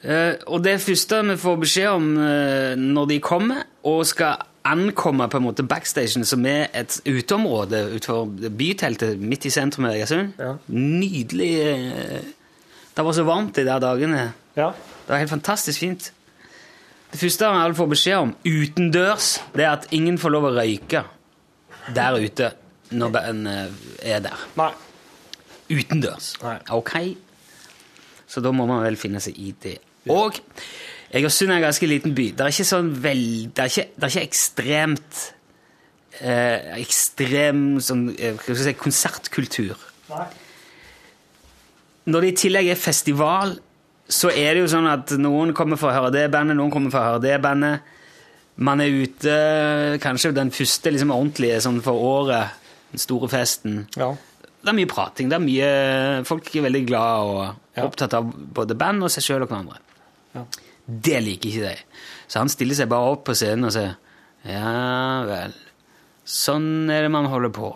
Eh, og det første vi får beskjed om eh, når de kommer, og skal ankomme på en måte backstagen, som er et uteområde utenfor byteltet midt i sentrum av Egersund Nydelig eh, Det var så varmt de der dagene. Ja. Det var helt fantastisk fint. Det første alle får beskjed om utendørs, det er at ingen får lov å røyke der ute når en er der. Nei. Utendørs. Ok. Så da må man vel finne seg i det. Og Egersund er en ganske liten by. Det er ikke sånn vel... Det er ikke, det er ikke ekstremt eh, Ekstrem sånn, eh, hva skal jeg si, konsertkultur. Nei. Når det i tillegg er festival, så er det jo sånn at noen kommer for å høre det bandet, noen kommer for å høre det bandet. Man er ute kanskje den første liksom, ordentlige sånn for året, den store festen. Ja. Det er mye prating. det er mye, Folk er veldig glad og opptatt av både band og seg sjøl og hverandre. Ja. Det liker ikke de. Så han stiller seg bare opp på scenen og sier Ja vel, sånn er det man holder på.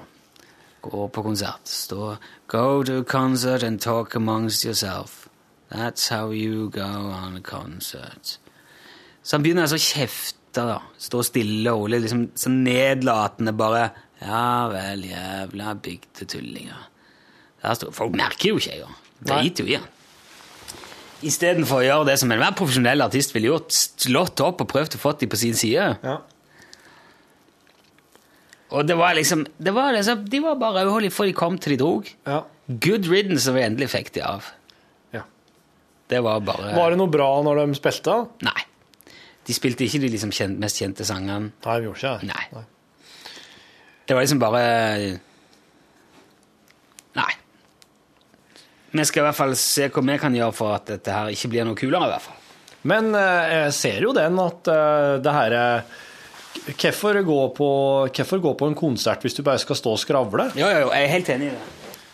Går på konsert. Står Go to concert and talk amongst yourself. That's how you go on a concert. Så han begynner altså å kjefte, da. Stå stille og rolig, liksom så nedlatende bare Ja vel, jævla bygdetullinger. Folk merker jo ikke engang. Driter jo i han. Istedenfor å gjøre det som enhver profesjonell artist ville gjort, slått opp og prøvd å få dem på sin side. Ja. Og det var liksom, det var liksom De var bare rødhålige før de kom til de drog. Ja. Good riddance som vi endelig fikk de av. Ja. Det var bare Var det noe bra når de spilte? Nei. De spilte ikke de liksom kjent, mest kjente sangene. Nei, vi gjorde ikke det. Nei. Det var liksom bare Nei. Vi skal i hvert fall se hva vi kan gjøre for at dette her ikke blir noe kulere, i hvert fall. Men eh, jeg ser jo den at eh, det her eh, Hvorfor gå, på, hvorfor gå på en konsert hvis du bare skal stå og skravle? Jo, jo, jo, jeg er helt enig i det.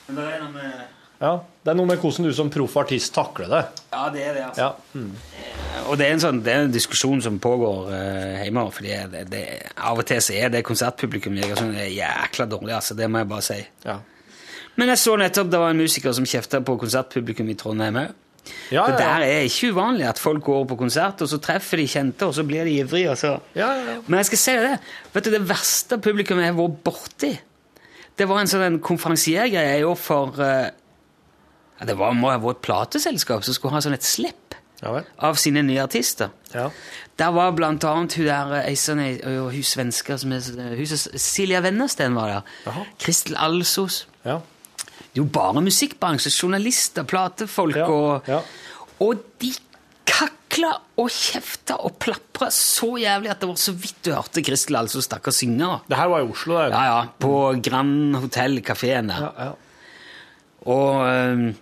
Men det er noe med Ja, Det er noe med hvordan du som proff artist takler det. Ja, det er det, altså. Ja. Mm. Og det er en, sånn, det er en diskusjon som pågår uh, hjemme. fordi det, det, Av og til så er det konsertpublikum jeg er er jækla dårlig, altså. Det må jeg bare si. Ja. Men jeg så nettopp det var en musiker som kjefta på konsertpublikum i Trondheim òg. Ja, Det der er ikke uvanlig at folk går på konsert, og så treffer de kjente, og så blir de ivrige. Altså. Ja, ja, ja. Men jeg skal si det. Vet du, det verste publikummet jeg har vært borti, det var en sånn konferansiergreie i år for uh, Det var, må ha vært et plateselskap som skulle ha sånn et slipp Ja av sine nye artister. Ja. Der var blant annet hun der eh, ei sånn og hun svenska som er hun Silja Wennersten var der. Kristel Alsos. Ja. Det er jo bare musikkbransje. Journalister, platefolk Ja, og ja. Og de kakla og kjefta og plapra så jævlig at det var så vidt du hørte Kristel altså stakkar synge. Det her var i Oslo, det. Ja, ja. På Grand Hotell, kafeen der. Ja, ja. Og,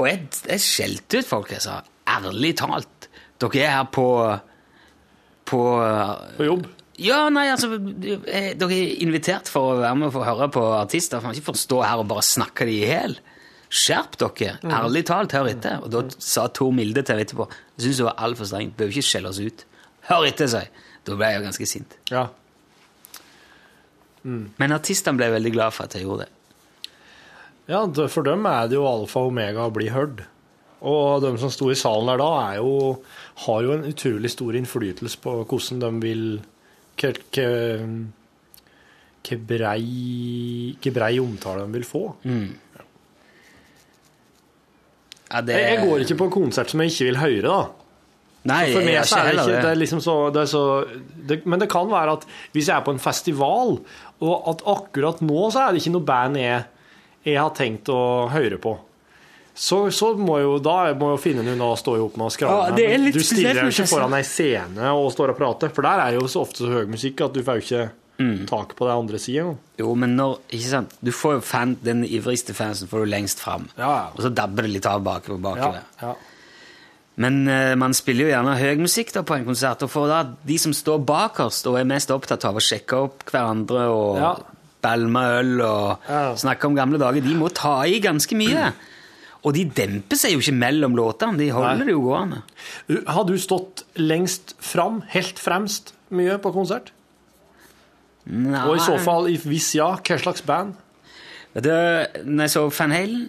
og jeg, jeg skjelte ut folk. Jeg sa ærlig talt, dere er her på På, På jobb? Ja, nei, altså eh, Dere er invitert for å være med og få høre på artister. Man kan ikke få stå her og bare snakke de i hjel. Skjerp dere! Ærlig talt, hør etter. Og da sa Tor Milde til meg etterpå Jeg syns det var altfor streng. Bør ikke skjelle oss ut. Hør etter, sa jeg. Da ble jeg jo ganske sint. Ja. Men artistene ble veldig glad for at jeg gjorde det. Ja, for dem er det jo alfa og omega å bli hørt. Og de som sto i salen der da, er jo, har jo en utrolig stor innflytelse på hvordan de vil Hva brei, brei omtale de vil få. Ja, det, Jeg, jeg går ikke på konsert som jeg ikke vil høre, da. Nei, for meg jeg er det ikke det er liksom så, det er så det, Men det kan være at hvis jeg er på en festival, og at akkurat nå så er det ikke noe band jeg, jeg har tenkt å høre på, så, så må jo da må jo finne noen å stå opp med og skravle Ja, med. Du stiller jo ikke foran ei scene og står og prater, for der er jo så ofte så høy musikk at du får jo ikke Mm. tak på den andre sida. Jo, men når, ikke sant? Du får jo fan, den ivrigste fansen får du lengst fram. Og så dabber det litt av bakover. bakover. Ja, Men uh, man spiller jo gjerne høy musikk da på en konsert, og for da de som står bakerst og er mest opptatt av å sjekke opp hverandre og Ja. belme øl og snakke om gamle dager, de må ta i ganske mye. [CLEARS THROAT] Og de demper seg jo ikke mellom låtene, de holder Nei. det jo gående. Har du stått lengst fram, helt fremst, mye på konsert? Nei. Og i så fall, hvis ja, hva slags band? Vet du, når jeg så Van Halen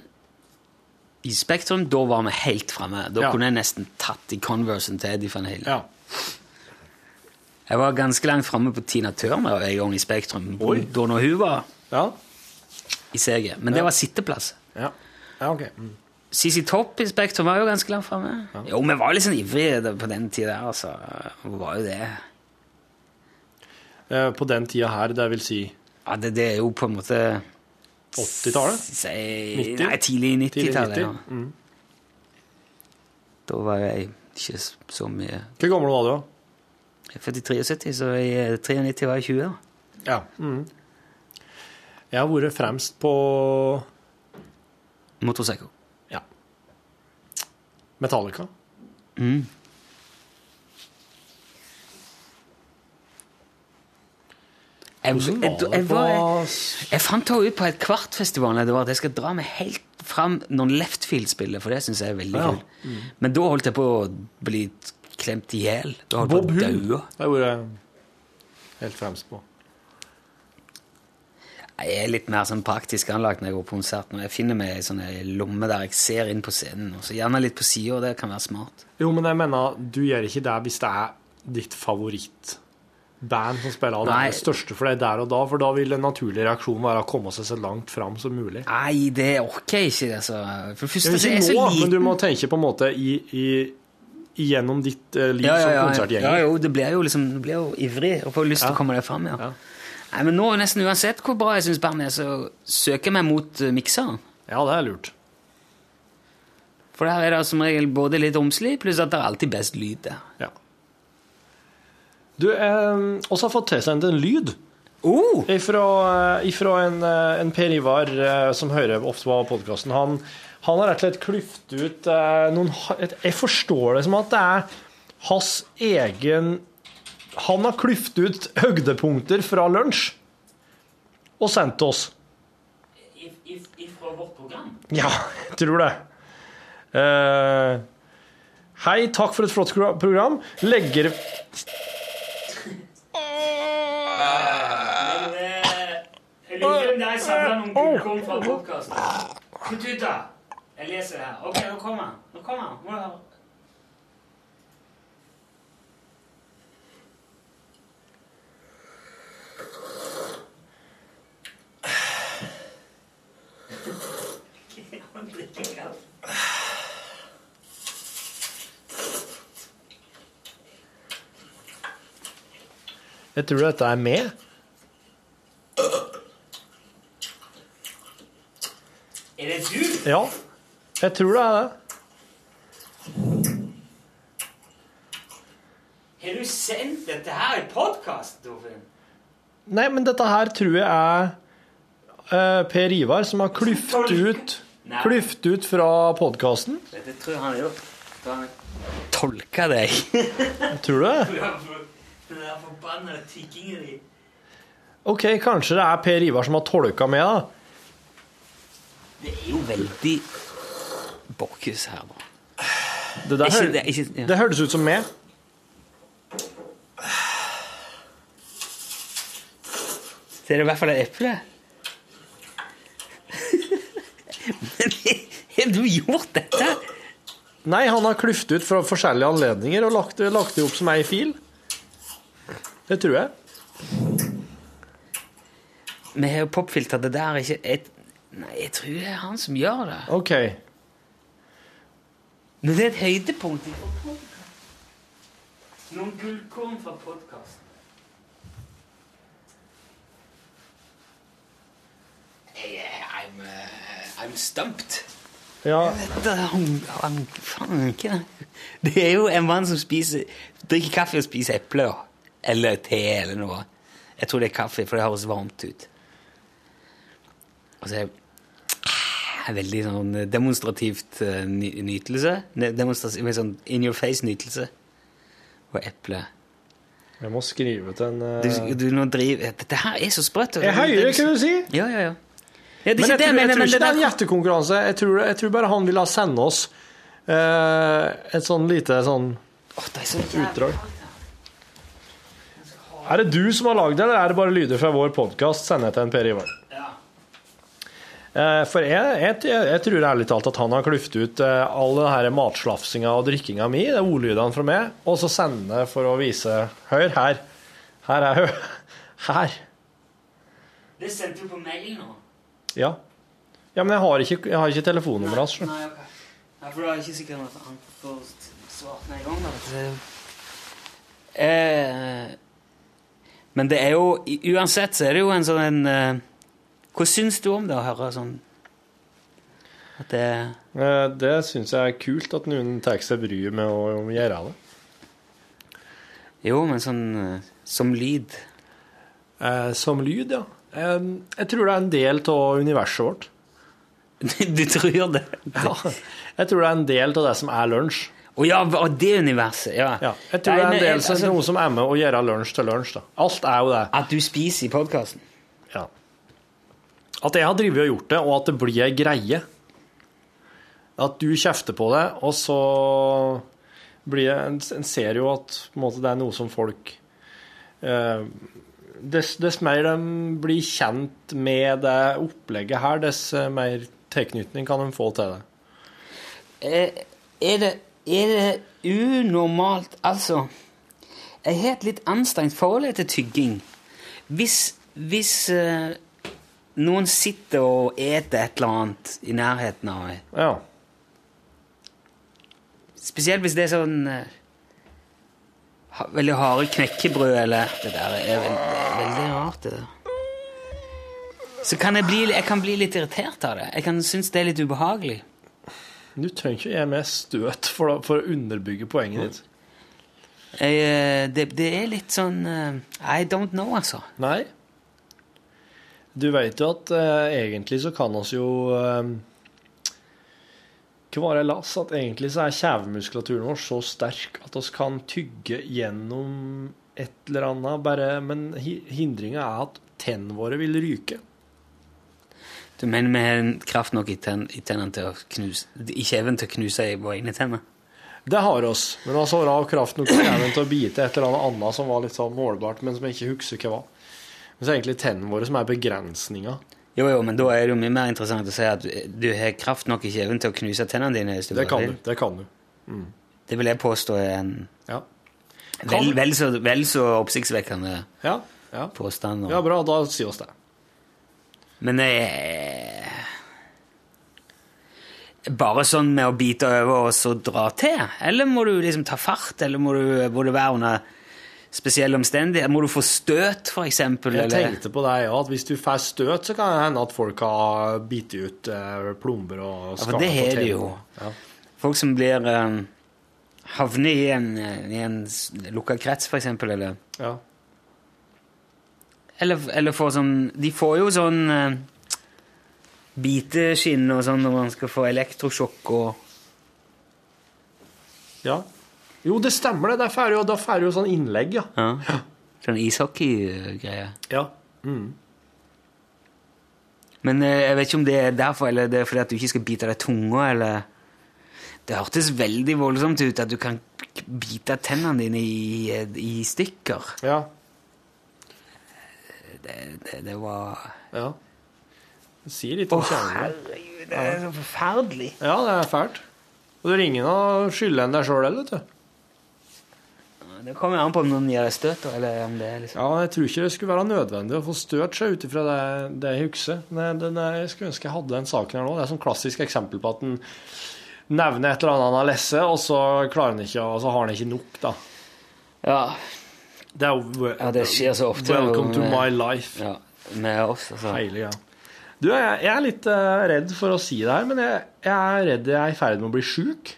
i Spektrum, da var vi helt framme. Da Ja. kunne jeg nesten tatt i Conversen til Eddie Van Halen. Ja. Jeg var ganske langt framme på Tina Turner en gang i Spektrum, da hun var Ja. i CG. Men det var sitteplass. Ja, ja ok. Mm. CC Topp i Spektrum var jo ganske langt framme. Jo, vi var litt sånn ivrige på den tida der, altså. Vi var jo det. Eh, På den tida her, det vil si Ja, det, det er jo på en måte 80-tallet? Nei, tidlig 90-tallet. Tidlig Ja. Mm. Da var jeg ikke så mye Hvor gammel var du da? Jeg er født i 73, så i eh, 93 var jeg 20. da. Ja. Mm. Jeg har vært fremst på Motorpsycho. Metallica. Mm. Jeg, jeg, jeg, var, jeg, fant henne ut på et kvartfestival det var at jeg skal dra meg helt fram når Leftfield spiller, for det syns jeg er veldig Ja. kult. Men da holdt jeg på å bli klemt i hjel. Da holdt Bob Hull. Det har jeg helt fremst på. Jeg er litt mer sånn praktisk anlagt når jeg går på konsert. Når jeg finner meg i sånne lomme der jeg ser inn på scenen. Og så gjerne litt på sida, det kan være smart. Jo, men jeg mener, du gjør ikke det hvis det er ditt favorittband som spiller, og det er det største for deg der og da, for da vil en naturlig reaksjon være å komme seg så langt fram som mulig. Nei, det orker jeg ikke. Altså. For første jeg er ikke nå, men du må tenke på en måte i, i, gjennom ditt eh, liv ja, ja, ja, som konsertgjenger. Ja, jo, det blir jo liksom Du blir jo ivrig og får lyst til å komme deg fram. Ja. Nei, men nå, nesten uansett hvor bra jeg syns bandet er, så søker jeg meg mot uh, mikseren. Ja, det er lurt. For der er det som regel både litt romslig, pluss at det er alltid best lyd der. Ja. Du, eh, også har fått tilsendt en lyd. Oh! Ifra, eh, ifra en, eh, en Per Ivar eh, som hører ofte på podkasten. Han, han har rett og slett klyft ut eh, noen Jeg forstår det som at det er hans egen Han har klyft ut høydepunkter fra lunsj og sendt oss. Fra vårt program? Ja, jeg tror det. Uh, hei, takk for et flott program. Legger liker deg samla noen gullkorn fra podkasten. Kutt ut, da. Jeg leser det her. Ok, nå kommer han. Nå kommer han. Må Jeg tror dette er med. Er det du? Ja, jeg tror det er det. Har du sendt dette her i podkast, Torfinn? Nei, men dette her tror jeg er eh, Per Ivar som har klyft ut, Nei. klyft ut fra podkasten. Det tror jeg han har gjort. Han tolka deg. [LAUGHS] Tror du det? Den der forbanna tikkingen din. Ok, kanskje det er Per Ivar som har tolka med, da. Det er jo veldig Borchhus her, da. Det, der, Ikke- hør- det ikke- ja. det hørtes ut som meg. Det er i hvert fall et eple. Men har du gjort dette? Nei, han har klyft ut fra forskjellige anledninger og lagt, lagt det opp som ei fil. Det tror jeg. Vi har jo popfilter. Det der er ikke et, Nei, jeg tror det er han som gjør det. OK. Men det er et høydepunkt. Noen gullkorn fra podkast. I'm, uh, I'm stumped. Ja. Dette, han, han, faen ikke det. Det er jo en mann som spiser drikker kaffe og spiser epler. Eller te eller noe. Jeg tror det er kaffe, for det høres varmt ut. Og så er det veldig sånn demonstrativt eh, ny- nytelse. Demonstrativ, med sånn in your face-nytelse. Og eple. Jeg må skrive til en Du, eh, du nå driver Dette her er så sprøtt. Jeg heier, kan du si. Ja, ja, ja. Ja, det er Men jeg det, tror, jeg men- tror ikke det er en hjertekonkurranse gjettekonkurranse. Jeg tror, jeg tror bare han ville sende oss uh, et sånn lite sånn utdrag. Er det du som har lagd det, eller er det bare lyder fra vår podkast? Send det til en Per Ivar. Eh, For jeg, jeg, jeg tror ærlig talt at han har kluftet ut eh, all den her matslafsinga og drikkinga mi, det er ordlydene fra meg, og så sende det for å vise Hør her. Her er hun. [LAUGHS] Her. Det sendte du på mail nå? Ja. Ja, men jeg har ikke, jeg har ikke telefonnummeret hans. Nei, du. Nei, for da er jeg ikke sikkert at han får svart med en gang. Da. Eh, men det er jo Uansett så er det jo en sånn en eh, Hva syns du om det å høre sånn At det Eh, Det syns jeg er kult at noen tar seg bryet med å gjøre det. Jo, men sånn eh, som lyd. Eh, som lyd, ja. Eh, jeg tror det er en del av universet vårt. du tror det? Ja. Jeg tror det er en del av det som er lunsj. Å ja, og det universet, ja. Jeg tror det er en del men, som, altså- noe som er med å gjøre lunsj til lunsj. da. Alt er jo det. At du spiser i podkasten? Ja. At jeg har drevet og gjort det, og at det blir ei greie. At du kjefter på det, og så blir det En, en ser jo at på en måte, det er noe som folk eh, Dess, dess mer de blir kjent med det opplegget her, dess eh, mer tilknytning kan de få til det. Eh, er det, er det unormalt Altså, jeg har et litt anstrengt forhold til tygging. Hvis, hvis uh, noen sitter og eter et eller annet i nærheten av meg Ja. Spesielt hvis det er sånn ha, veldig harde knekkebrød eller Det der er veldig, veldig rart, det der. Så kan jeg bli, jeg kan bli litt irritert av det. Jeg kan synes det er litt ubehagelig. Du trenger ikke EMS støt for, for å underbygge poenget ditt. Jeg, eh, det, det er litt sånn eh, I don't know, altså. Nei. Du vet jo at eh, egentlig så kan oss jo Hva var lass? At egentlig så er kjevemuskulaturen vår så sterk at oss kan tygge gjennom et eller annet, bare, men hi hindringa er at tennene våre vil ryke. Du mener vi har kraft nok i, ten, i tennene til å knuse I kjeven til å knuse i våre egne tenner? Det har oss, men altså har kraft nok i kjeven til å bite et eller annet annet som var litt sånn målbart, men som jeg ikke husker hva var. Men så er det egentlig tennene våre som er begrensninga. Jo, jo, men da er det jo mye mer interessant å si at du har kraft nok i kjeven til å knuse tennene dine. hvis du Det kan du. Det kan du. Mm. Det vil jeg påstå er en Ja. vel, vel, så, vel så oppsiktsvekkende Ja, ja. påstand. og- Ja, bra. Da si oss det. Men jeg Bare sånn med å bite over og så dra til? Eller må du liksom ta fart? Eller må, du, må det være under spesielle omstendigheter? Må du få støt, eksempel? Jeg tenkte på det, ja, at hvis du får støt, så kan det hende at folk har bitt ut eh, plomber og Ja, for det har de jo. Ja. Folk som blir um, havner i en, i en lukka krets, eksempel, eller Ja. Eller, eller får sånn De får jo sånn uh, biteskinn og sånn når man skal få elektrosjokk og ja. Jo, det stemmer det. Da får du jo, du jo sånn innlegg, ja. Ja. Sånn ishockey-greie. Ja. Mm. Men eh, jeg vet ikke om det er derfor, eller det er fordi at du ikke skal bite deg tunga, eller Det hørtes veldig voldsomt ut at du kan bite tennene dine i, i stykker. Ja. Det, det, det var Ja. Det sier litt om Å, kjernen. herregud, det er så forferdelig. Ja, det er fælt. Og det er ingen å skylde enn deg sjøl heller, vet du. Det kommer an på om noen gir deg støt, eller om det er liksom Ja, jeg tror ikke det skulle være nødvendig å få støt seg ut ifra det, det jeg husker. Men det, det, jeg skulle ønske jeg hadde den saken her nå. Det er et sånn klassisk eksempel på at en nevner et eller annet han har lest, og så klarer han ikke, og så har han ikke nok, da. Ja. Det er jo ja, det skjer så ofte. Welcome to my life. Ja, med oss, altså. Heilig, ja. Du, jeg, jeg er litt uh, redd for å si det her, men jeg, jeg er redd jeg er i ferd med å bli sjuk.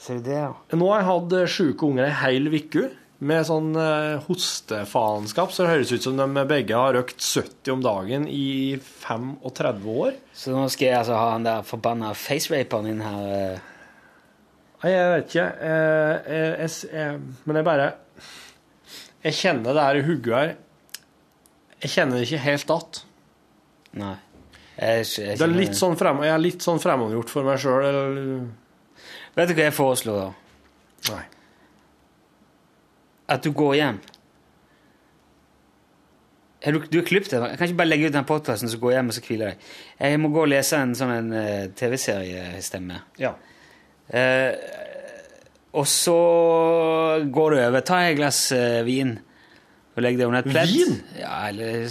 Ser du det, ja? Nå har jeg hatt eh, sjuke unger ei heil uke med sånn uh, hostefaenskap, så det høres ut som de begge har røkt 70 om dagen i 35 år. Så nå skal jeg altså ha han der forbanna faceraperen inn her. eh. Nei, jeg vet ikke. Eh, jeg, jeg, jeg, men jeg bare Jeg kjenner det her i hodet her Jeg kjenner det ikke helt att. Nei. Jeg, jeg, Det er litt sånn frem, jeg er litt sånn fremmedgjort for meg sjøl. Vet du hva jeg foreslår, da? Nei. At du går hjem. Er du, du er klippet. Jeg kan ikke bare legge ut den podkasten, så gå hjem og så hvile deg. Jeg må gå og lese en sånn en, eh, TV-seriestemme. Ja. Eh, og så går du over. Ta et glass eh, vin og legg deg under et pledd. Vin? Ja, eller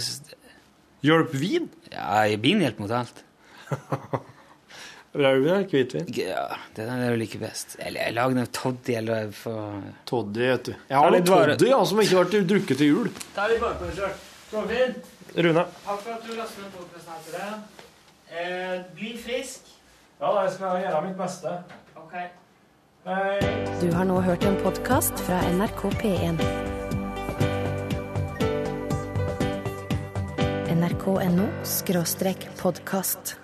Hjelp vin? Ja, vin hjelper mot alt. [LAUGHS] Rødvin eller hvitvin? Ja, det der er jo like best. Eller jeg lager noe toddy eller for Toddy, vet du. Jeg har noe litt toddy ja, som ikke ble drukket til jul. Ta litt bakpå sjøl. Torfinn, Rune. takk for at du lastet ned podkasten her til deg. Eh, bli frisk. Ja, jeg skal gjøre mitt beste. Ok. Du har nå hørt en podkast fra NRK P1. nrk.no podkast.